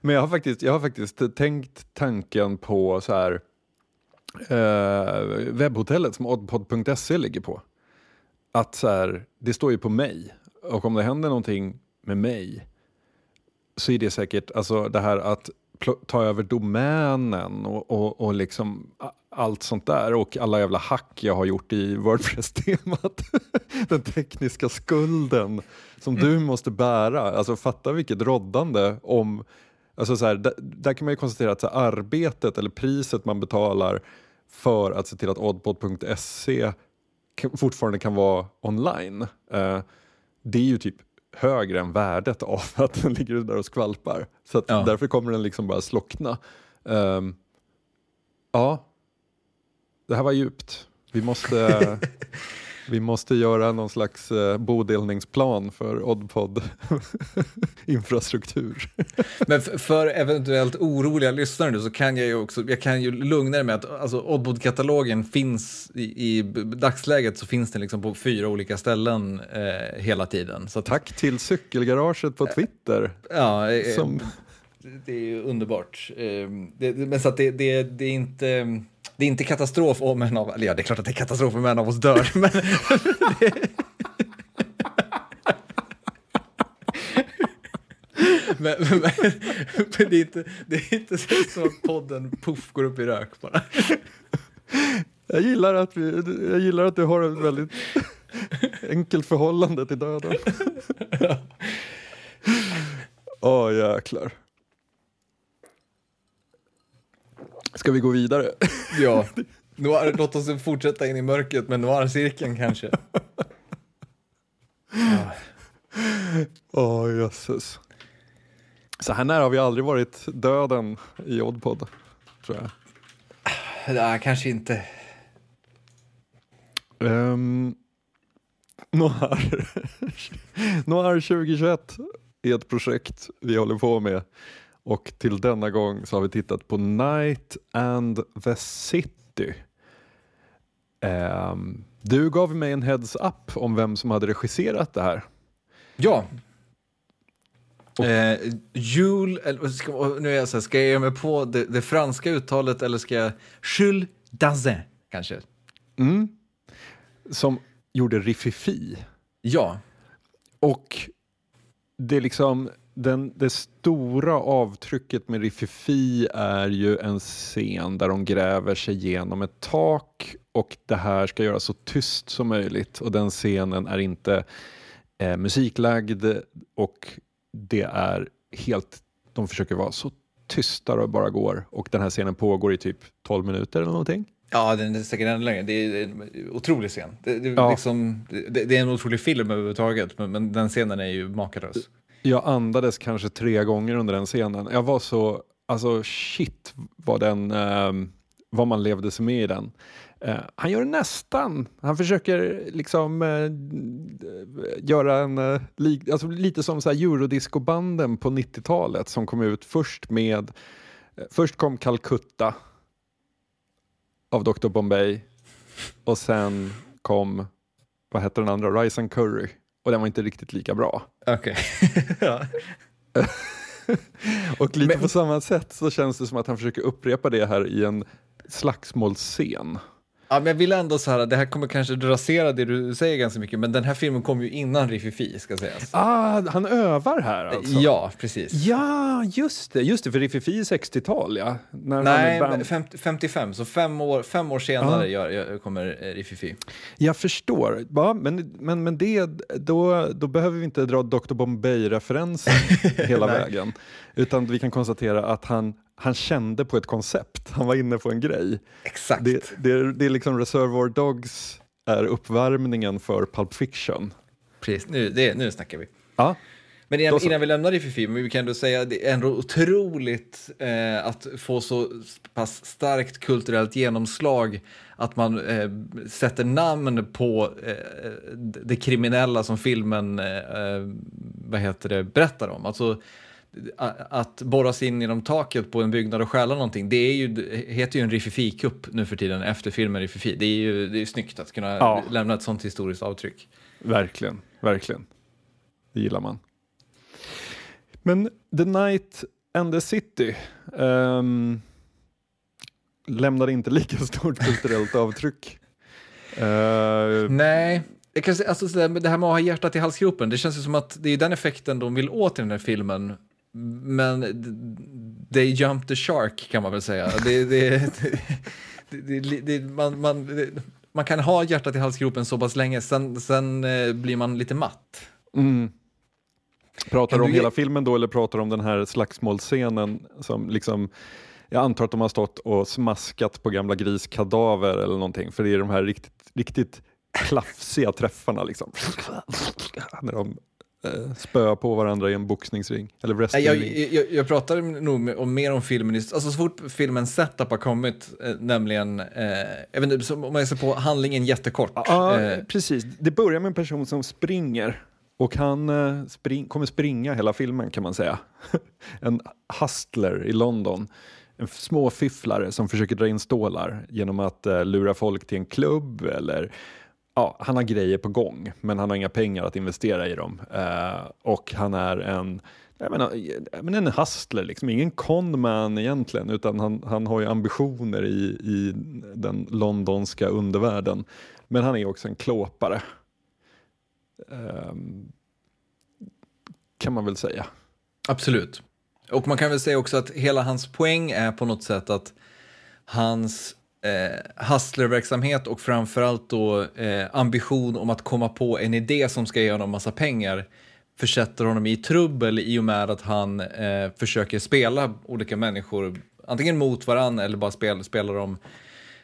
Men jag har faktiskt, jag har faktiskt tänkt tanken på så här eh, webbhotellet som oddpod.se ligger på. Att så här, det står ju på mig och om det händer någonting med mig så är det säkert alltså det här att ta över domänen och, och, och liksom allt sånt där och alla jävla hack jag har gjort i Wordpress-temat. Den tekniska skulden som du måste bära. Alltså fatta vilket roddande om Alltså så här, där, där, kan man ju konstatera att så här, arbetet eller priset man betalar för att se till att oddpod.se fortfarande kan vara online. Uh, det är ju typ högre än värdet av att den ligger där och skvalpar. Så ja. därför kommer den liksom bara slockna. Um, ja, det här var djupt. Vi måste, vi måste göra någon slags uh, bodelningsplan för Oddpod infrastruktur. Men för eventuellt oroliga lyssnare nu så kan jag ju också, jag kan ju lugna er med att alltså, Oddpod-katalogen finns i, i, dagsläget så finns den liksom på fyra olika ställen eh, hela tiden. Så att, Tack till cykelgaraget på Twitter. Ja, eh, som... det är ju underbart. Eh, det, men så att det, det, det är inte det är inte katastrof om en av, eller ja det är klart att det är katastrof om en av oss dör, men men, men, men, det, är inte, det är inte så att podden puff går upp i rök bara. Jag gillar att, vi, jag gillar att du har ett väldigt enkelt förhållande till döden. Åh oh, jäklar. Ska vi gå vidare? Ja. Noir, låt oss fortsätta in i mörkret med noir-cirkeln kanske. Åh, oh, jösses. Så här nära har vi aldrig varit döden i Oddpod, tror jag. Ja, kanske inte. Um, Noir. Noir 2021 är ett projekt vi håller på med och till denna gång så har vi tittat på Night and the City. Um, du gav mig en heads-up om vem som hade regisserat det här. Ja. Och, eh, Jules, eller, ska, nu är jag så här, ska jag ge mig på det, det, franska uttalet eller ska jag... Jules Dazin, kanske? Mm. Som gjorde Riffifi. Ja. Och det är liksom den, det stora avtrycket med Riffifi är ju en scen där de gräver sig genom ett tak och det här ska göras så tyst som möjligt och den scenen är inte eh, musiklagd och det är helt, de försöker vara så tysta det bara går och den här scenen pågår i typ 12 minuter eller någonting. Ja, den är säkert ännu längre. Det är en otrolig scen. Det, det, ja. liksom, det, det, är en otrolig film överhuvudtaget, men, men den scenen är ju makalös. Jag andades kanske tre gånger under den scenen. Jag var så, alltså shit vad den, eh, vad man levde sig med i den. Eh, han gör nästan, han försöker liksom eh, göra en, eh, li, alltså lite som så här eurodiscobanden på 90-talet som kom ut först med, eh, först kom Calcutta av Dr Bombay och sen kom, vad hette den andra, Rice and Curry och den var inte riktigt lika bra. Okej. Okay. och lite Men... på samma sätt så känns det som att han försöker upprepa det här i en slagsmålsscen. Ja, men jag vill ändå så här, det här kommer kanske rasera det du säger ganska mycket, men den här filmen kom ju innan Riffifi ska sägas. Ah, han övar här alltså? Ja, precis. Ja, just det, just det, för Riffifi är 60-tal ja. När Nej, 50, 55, så fem år, fem år senare ah. gör, kommer eh, Riffifi. Jag förstår, ja, men, men, men det, då, då behöver vi inte dra Dr Bombay-referensen hela vägen, utan vi kan konstatera att han han kände på ett koncept, han var inne på en grej. Exakt. Det, det, är, det är liksom Reservoir Dogs är uppvärmningen för Pulp Fiction. Precis, nu, det, nu snackar vi. Ja. Men innan, innan vi lämnar Riffifi, men vi kan ändå säga att det är ändå otroligt eh, att få så pass starkt kulturellt genomslag att man eh, sätter namn på eh, det kriminella som filmen eh, eh, vad heter det, berättar om. Alltså, att borras in genom taket på en byggnad och stjäla någonting, det, är ju, det heter ju en Riffifi-kupp nu för tiden efter filmen Riffifi. Det är ju det är snyggt att kunna ja. lämna ett sånt historiskt avtryck. Verkligen, verkligen. Det gillar man. Men The Night and the City um, lämnade inte lika stort kulturellt avtryck. Uh, Nej, jag kan alltså, det här med att ha hjärtat i halsgropen, det känns ju som att det är den effekten de vill åt i den här filmen men they jumped the shark kan man väl säga. Det, det, det, man, man, man kan ha hjärtat i halsgropen så pass länge, sen, sen eh, blir man lite matt. Mm. Pratar du om hela filmen då eller pratar du om den här slagsmålscenen som liksom jag antar att de har stått och smaskat på gamla griskadaver eller någonting för det är de här riktigt, riktigt klafsiga träffarna liksom. När de eh, spöar på varandra i en boxningsring eller Nej, Jag, wrestlingring. jag, jag pratar nog om, mer om filmen, alltså så fort filmens setup har kommit, eh, nämligen, eh, jag vet inte, om jag ser på handlingen jättekort. Ja, eh, precis. Det börjar med en person som springer och han eh, spring, kommer springa hela filmen kan man säga. en hustler i London. En småfifflare som försöker dra in stålar genom att eh, lura folk till en klubb eller ja, han har grejer på gång men han har inga pengar att investera i dem. Eh, och han är en jag menar, jag menar en hustler, liksom. ingen conman egentligen utan han, han har ju ambitioner i, i den londonska undervärlden. Men han är också en klåpare. Ehm, kan man väl säga. Absolut. Och man kan väl säga också att hela hans poäng är på något sätt att hans eh, hustlerverksamhet och framförallt då eh, ambition om att komma på en idé som ska ge honom massa pengar försätter honom i trubbel i och med att han eh, försöker spela olika människor antingen mot varann eller bara spel, spela dem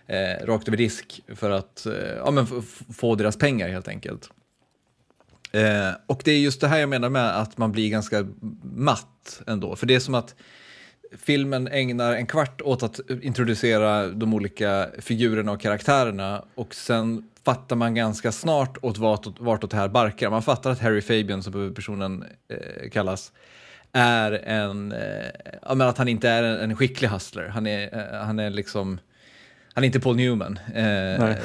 eh, rakt över disk för att eh, ja, men få deras pengar helt enkelt. Eh, och det är just det här jag menar med att man blir ganska matt ändå. För det är som att filmen ägnar en kvart åt att introducera de olika figurerna och karaktärerna och sen fattar man ganska snart åt vartåt, vartåt det här barkar. Man fattar att Harry Fabian, som personen eh, kallas, är en, eh, ja, men att han inte är en, en skicklig hustler. Han är, eh, han är liksom, han är inte Paul Newman. Eh,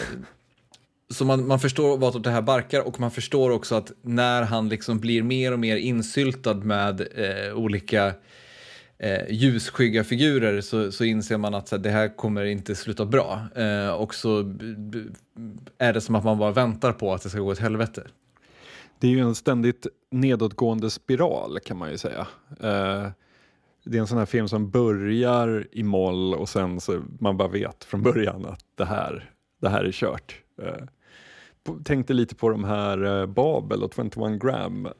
så man, man förstår vartåt det här barkar och man förstår också att när han liksom blir mer och mer insyltad med eh, olika eh, ljusskygga figurer så, så inser man att så här, det här kommer inte sluta bra. Eh, och så är det som att man bara väntar på att det ska gå åt helvete. Det är ju en ständigt nedåtgående spiral kan man ju säga. Eh, det är en sån här film som börjar i moll och sen så man bara vet från början att det här, det här är kört. Eh, tänkte lite på de här eh, Babel och 21 gram. Eh,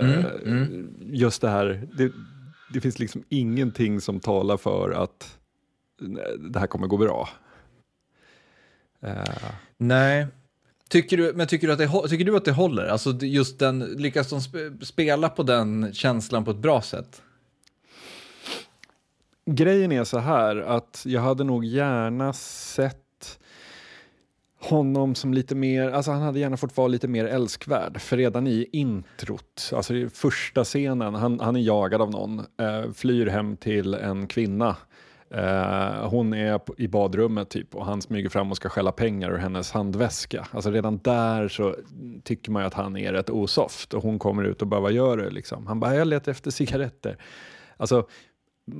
Mm, mm. Just det här, det, det finns liksom ingenting som talar för att eh, det här kommer gå bra. Eh, Nej. Tycker du, men tycker du, att det, tycker du att det håller? Alltså just den, lyckas de sp- spela på den känslan på ett bra sätt? Grejen är så här att jag hade nog gärna sett honom som lite mer, alltså han hade gärna fått vara lite mer älskvärd. För redan i introt, alltså i första scenen, han, han är jagad av någon, eh, flyr hem till en kvinna. Eh, hon är i badrummet typ och han smyger fram och ska stjäla pengar ur hennes handväska. Alltså redan där så tycker man ju att han är rätt osoft och hon kommer ut och bara vad gör du liksom? Han bara jag letar efter cigaretter. Alltså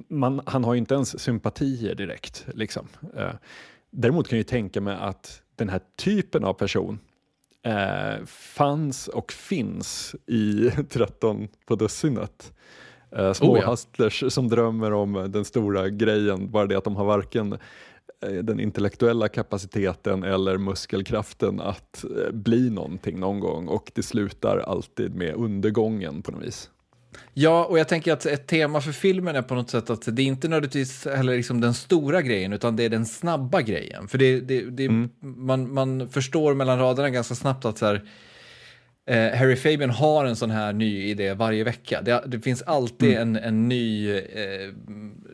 man, han har ju inte ens sympatier direkt. Liksom. Eh, däremot kan jag ju tänka mig att den här typen av person eh, fanns och finns i 13 på dussinet. Eh, små Oh ja. som drömmer om den stora grejen, bara det att de har varken eh, den intellektuella kapaciteten eller muskelkraften att eh, bli någonting någon gång och det slutar alltid med undergången på något vis. Ja, och jag tänker att ett tema för filmen är på något sätt att det är inte nödvändigtvis heller liksom den stora grejen, utan det är den snabba grejen. För det, det, det, man, man förstår mellan raderna ganska snabbt att så här, eh, Harry Fabian har en sån här ny idé varje vecka. Det, det finns alltid en, en, ny, eh,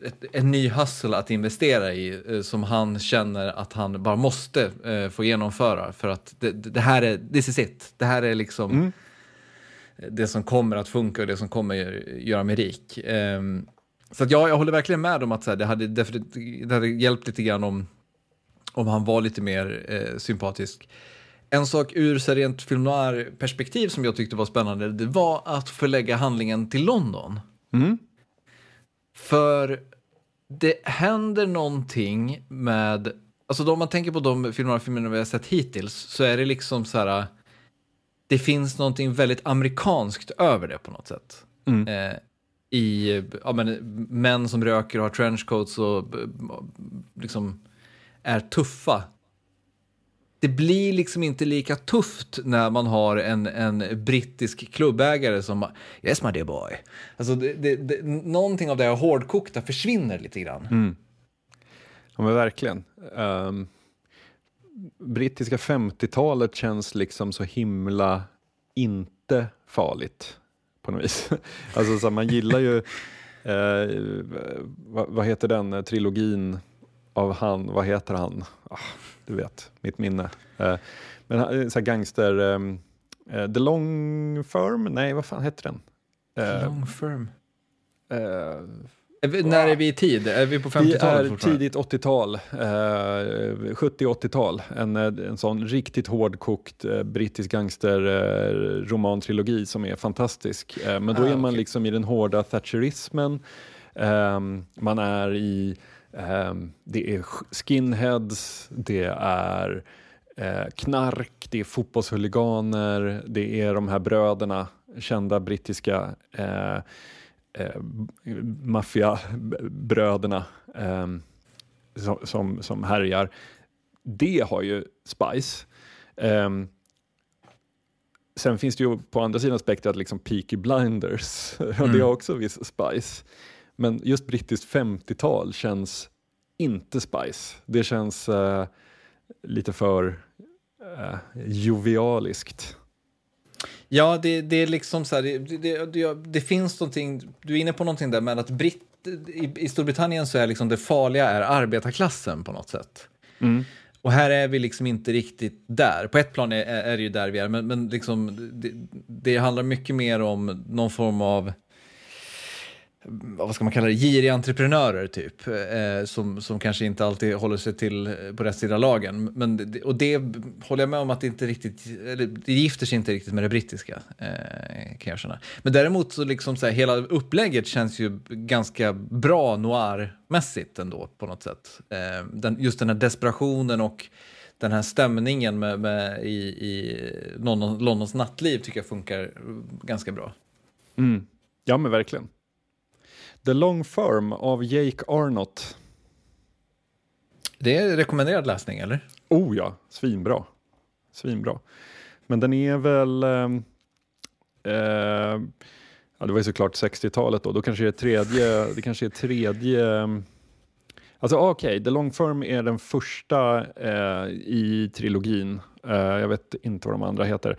ett, en ny hustle att investera i eh, som han känner att han bara måste eh, få genomföra för att det, här är, this is it. Det här är liksom det som kommer att funka och det som kommer göra mig rik. Ehm, så att ja, jag håller verkligen med om att så här, det, hade det hade hjälpt lite grann om, om han var lite mer eh, sympatisk. En sak ur så rent film noir-perspektiv som jag tyckte var spännande, det var att förlägga handlingen till London. Mm. För det händer någonting med, alltså om man tänker på de film noir-filmerna vi har sett hittills, så är det liksom så här, det finns någonting väldigt amerikanskt över det på något sätt. Mm. Eh, i ja, men, män som röker och har trenchcoats och liksom är tuffa. Det blir liksom inte lika tufft när man har en, en brittisk klubbägare som Yes my dear boy. Alltså det, det, det, någonting av det här hårdkokta försvinner lite grann. Mm. Ja men verkligen. Um, brittiska 50-talet känns liksom så himla inte farligt på något vis. alltså så man gillar ju, eh, vad, vad, heter den trilogin av han, vad heter han? Ah, du vet, mitt minne. Eh, men så gangster, ehm, eh, The Long Firm, nej vad fan heter den? The Long Firm? Eh, när är vi i tid? Är vi på 50-talet Vi är tidigt 80-tal, eh, 70-80-tal. En, en sån riktigt hårdkokt eh, brittisk gangsterromantrilogi eh, som är fantastisk. Eh, men då ah, är man okay. liksom i den hårda thatcherismen. Ehm, man är i, ehm, det är skinheads, det är eh, knark, det är fotbollshuliganer, det är de här bröderna, kända brittiska eh, maffiabröderna eh, som, som, som härjar. Det har ju Spice. Eh, sen finns det ju på andra sidan spektrat liksom Peaky Blinders, mm. det har också viss Spice. Men just brittiskt 50-tal känns inte Spice. Det känns eh, lite för eh, jovialiskt. Ja, det, det är liksom så här, det, det, det, finns någonting, du är inne på någonting där med att britt, i, i Storbritannien så är liksom det farliga är arbetarklassen på något sätt. Mm. Och här är vi liksom inte riktigt där. På ett plan är, är det ju där vi är, men, men liksom, det, det handlar mycket mer om någon form av vad ska man kalla det, giriga entreprenörer typ, eh, som, som kanske inte alltid håller sig till eh, på rätt sida lagen. Men, och det håller jag med om att det inte riktigt, eller, det gifter sig inte riktigt med det brittiska, eh, kan jag känna. Men däremot så liksom så här, hela upplägget känns ju ganska bra noir-mässigt ändå på något sätt. Eh, den, just den här desperationen och den här stämningen med, med i, i Londons nattliv tycker jag funkar eh, ganska bra. Mm. Ja men verkligen. The Long Firm av Jake Arnott. Det är rekommenderad läsning, eller? Oh ja, svinbra. Svinbra. Men den är väl... Ehm, eh, ja, det var ju såklart 60-talet då. Då kanske det är tredje... Det kanske är tredje ehm, Alltså okej, okay, The Long Firm är den första eh, i trilogin. Eh, jag vet inte vad de andra heter.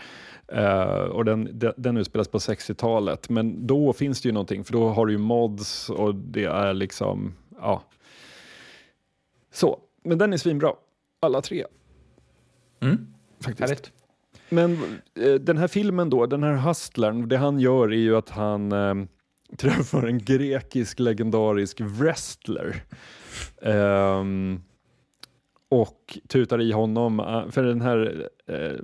Uh, och den, den, den utspelas på 60-talet, men då finns det ju någonting, för då har du ju mods och det är liksom, ja. Så, men den är svinbra, alla tre. Mm. Faktiskt. Härligt. Men uh, den här filmen då, den här hustlern, det han gör är ju att han träffar en grekisk legendarisk wrestler. Um, och tutar i honom, eh, för den här eh,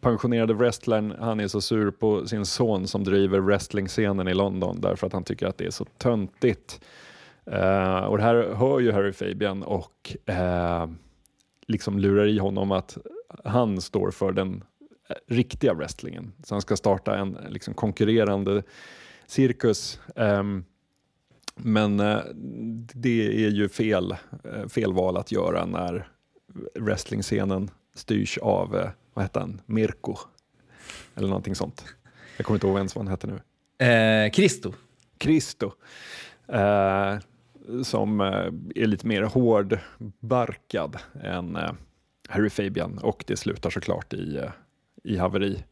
pensionerade wrestlern, han är så sur på sin son som driver wrestlingscenen i London därför att han tycker att det är så töntigt. Eh, och det här hör ju Harry Fabian och eh, liksom lurar i honom att han står för den eh, riktiga wrestlingen. Så han ska starta en liksom, konkurrerande cirkus. Um, men eh, det är ju fel, eh, fel val att göra när wrestlingscenen styrs av, eh, vad heter han, Mirko? Eller någonting sånt. Jag kommer inte ihåg ens vad han heter nu. Eh, Christo. Christo. Eh, som är lite mer hårdbarkad än Harry Fabian och det slutar såklart i, i haveri.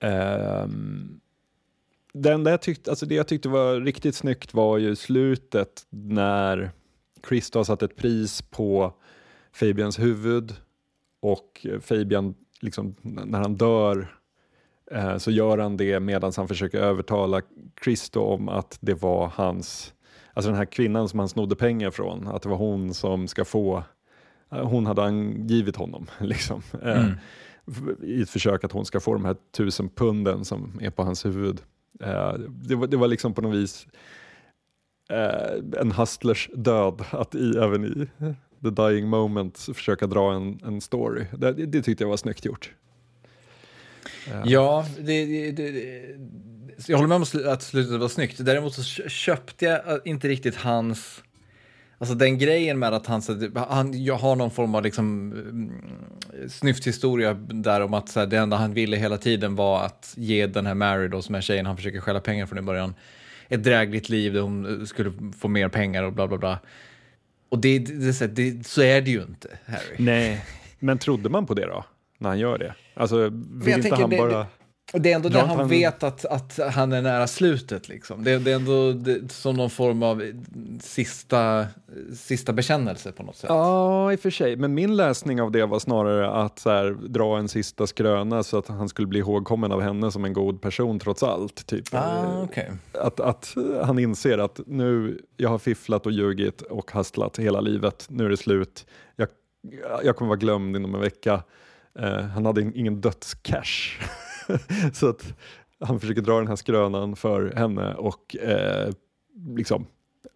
Um, den där tyckte, alltså det jag tyckte var riktigt snyggt var ju slutet när Christo har satt ett pris på Fabians huvud och Fabian, liksom, när han dör eh, så gör han det medan han försöker övertala Christo om att det var hans, alltså den här kvinnan som han snodde pengar från, att det var hon som ska få, eh, hon hade angivit honom liksom. Eh, mm. i ett försök att hon ska få de här tusen punden som är på hans huvud. Eh, det, var, det var liksom på något vis eh, en hustlers död att i, även i the dying moment försöka dra en, en story. Det, det tyckte jag var snyggt gjort. Eh. Ja, det, det, det, jag håller med om att slutet var snyggt. Däremot så köpte jag inte riktigt hans... Alltså den grejen med att han, så att han jag har någon form av liksom, mm, snyfthistoria där om att så här, det enda han ville hela tiden var att ge den här Mary då, som är tjejen han försöker stjäla pengar från i början, ett drägligt liv där hon skulle få mer pengar och bla bla bla. Och det, det, det, så det, är det ju inte, Harry. Nej, men trodde man på det då? När han gör det? Alltså, vill inte han det- bara... Och det är ändå det inte han, han- vet att, att han är nära slutet. Liksom. Det, det är ändå det, som någon form av sista, sista bekännelse på något sätt. Ja, i och för sig. Men min läsning av det var snarare att här, dra en sista skröna så att han skulle bli ihågkommen av henne som en god person trots allt. Typ. Ah, okej. att, att han inser att nu, jag har fifflat och ljugit och hastlat hela livet, nu är det slut. Jag, jag kommer vara glömd inom en vecka. Eh, han hade in- ingen dödscash. så att han försöker dra den här skrönan för henne och eh, liksom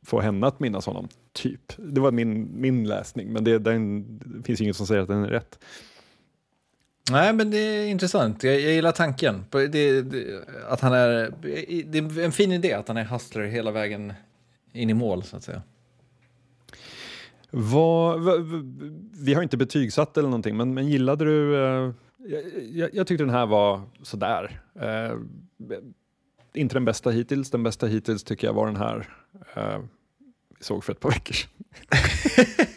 få henne att minnas honom. Typ. Det var min, min läsning, men det, den, det finns inget som säger att den är rätt. Nej, men det är intressant. Jag, jag gillar tanken. Det, det, att han är, det är en fin idé att han är hustler hela vägen in i mål, så att säga. Vad, vi har inte betygsatt eller någonting, men, men gillade du... Eh, jag, jag, jag tyckte den här var sådär. Eh, inte den bästa hittills. Den bästa hittills tycker jag var den här eh, vi såg för ett par veckor sedan.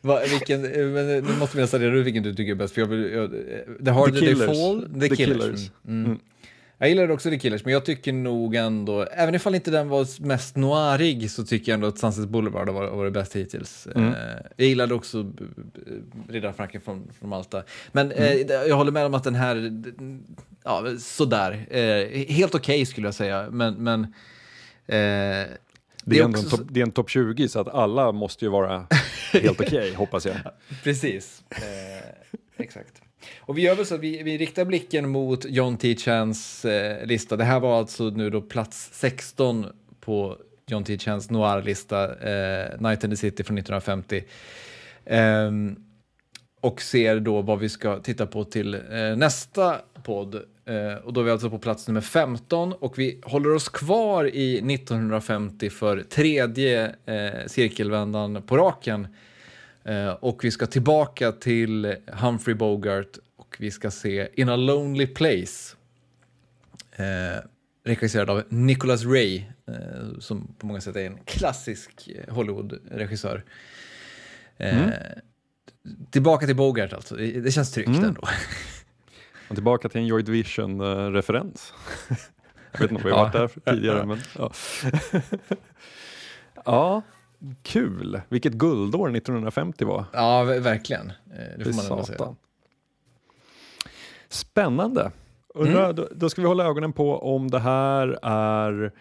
Va, vilken, eh, men nu måste vi nästan reda ut vilken du tycker är bäst. För jag vill, jag, The Harder They Killers. Fall, The, The Killers. Killers. Mm. Mm. Jag gillar också The Killers, men jag tycker nog ändå, även ifall inte den var mest noirig, så tycker jag ändå att Sunset Boulevard har varit, har varit bäst hittills. Mm. Eh, jag gillade också b- Riddarfranken från, från Malta. Men Mm. eh, jag håller med om att den här, ja, sådär. Eh, helt okej skulle jag säga, men, men eh, Det är, Det är topp- det är en topp 20 så att alla måste ju vara helt okej hoppas jag. Precis. Eh, exakt. Och vi gör väl så att vi, vi riktar blicken mot John T. Chans eh, lista. Det här var alltså nu då plats 16 på John T. Chans noir-lista, eh, Night in the City från 1950. Eh, och ser då vad vi ska titta på till eh, nästa podd. Eh, och då är vi alltså på plats nummer 15 och vi håller oss kvar i 1950 för tredje eh, cirkelvändan på raken. Eh, och vi ska tillbaka till Humphrey Bogart och vi ska se In a Lonely Place. Eh, regisserad av Nicholas Ray, eh, som på många sätt är en klassisk eh, Hollywood-regissör. Eh, Tillbaka till Bogart alltså, det, känns tryggt Mm. ändå. Och tillbaka till en Joy Division-referens. jag vet inte om vi har varit där tidigare, men ja. ja, kul. Vilket guldår 1950 var. Ja, ver- verkligen. Eh, det får man ändå säga. Spännande. Mm. då, då ska vi hålla ögonen på om det här är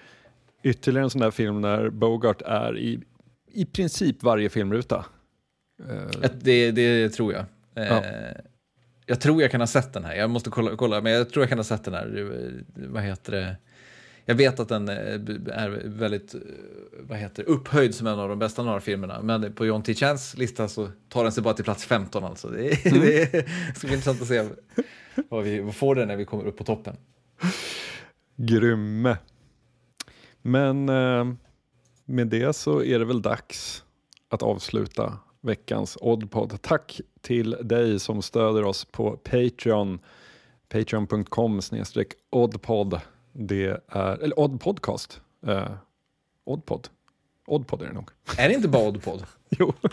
ytterligare en sån där film där Bogart är i, i princip varje filmruta. Eh, Det, det tror jag. Eh, Ja. Jag tror jag kan ha sett den här. Jag måste kolla, kolla, men jag tror jag kan ha sett den här. Vad heter det? Jag vet att den eh, är väldigt eh, vad heter upphöjd som en av de bästa några filmerna. Men på John T. Chans lista så tar den sig bara till plats 15 alltså. Det, är- Mm. det är- ska bli intressant att se vad vi vad får den när vi kommer upp på toppen. Grymme. Men eh, med det så är det väl dags att avsluta veckans Oddpod. Tack till dig som stöder oss på Patreon. Patreon.com Oddpod. Det är, eller Oddpodcast. Eh, Oddpod. Oddpod är det nog. Är det inte bara Oddpod? Jo.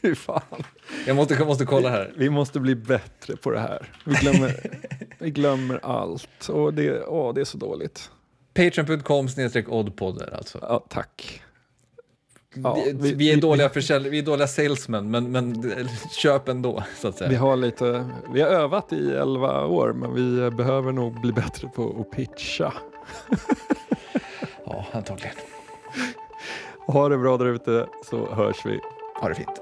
Hur fan. Jag måste, jag måste kolla här. Vi måste bli bättre på det här. Vi glömmer, vi glömmer allt och det, åh, det är så dåligt. Patreon.com snedstreck oddpodder alltså. Ja, tack. Ja, vi, vi- är dåliga försäljare, vi är dåliga salesmen, men, men köp ändå, så att säga. Vi har, lite, vi har övat i 11 år men vi behöver nog bli bättre på att pitcha. Ja, antagligen. Ha det bra där ute så hörs vi. Ha det fint.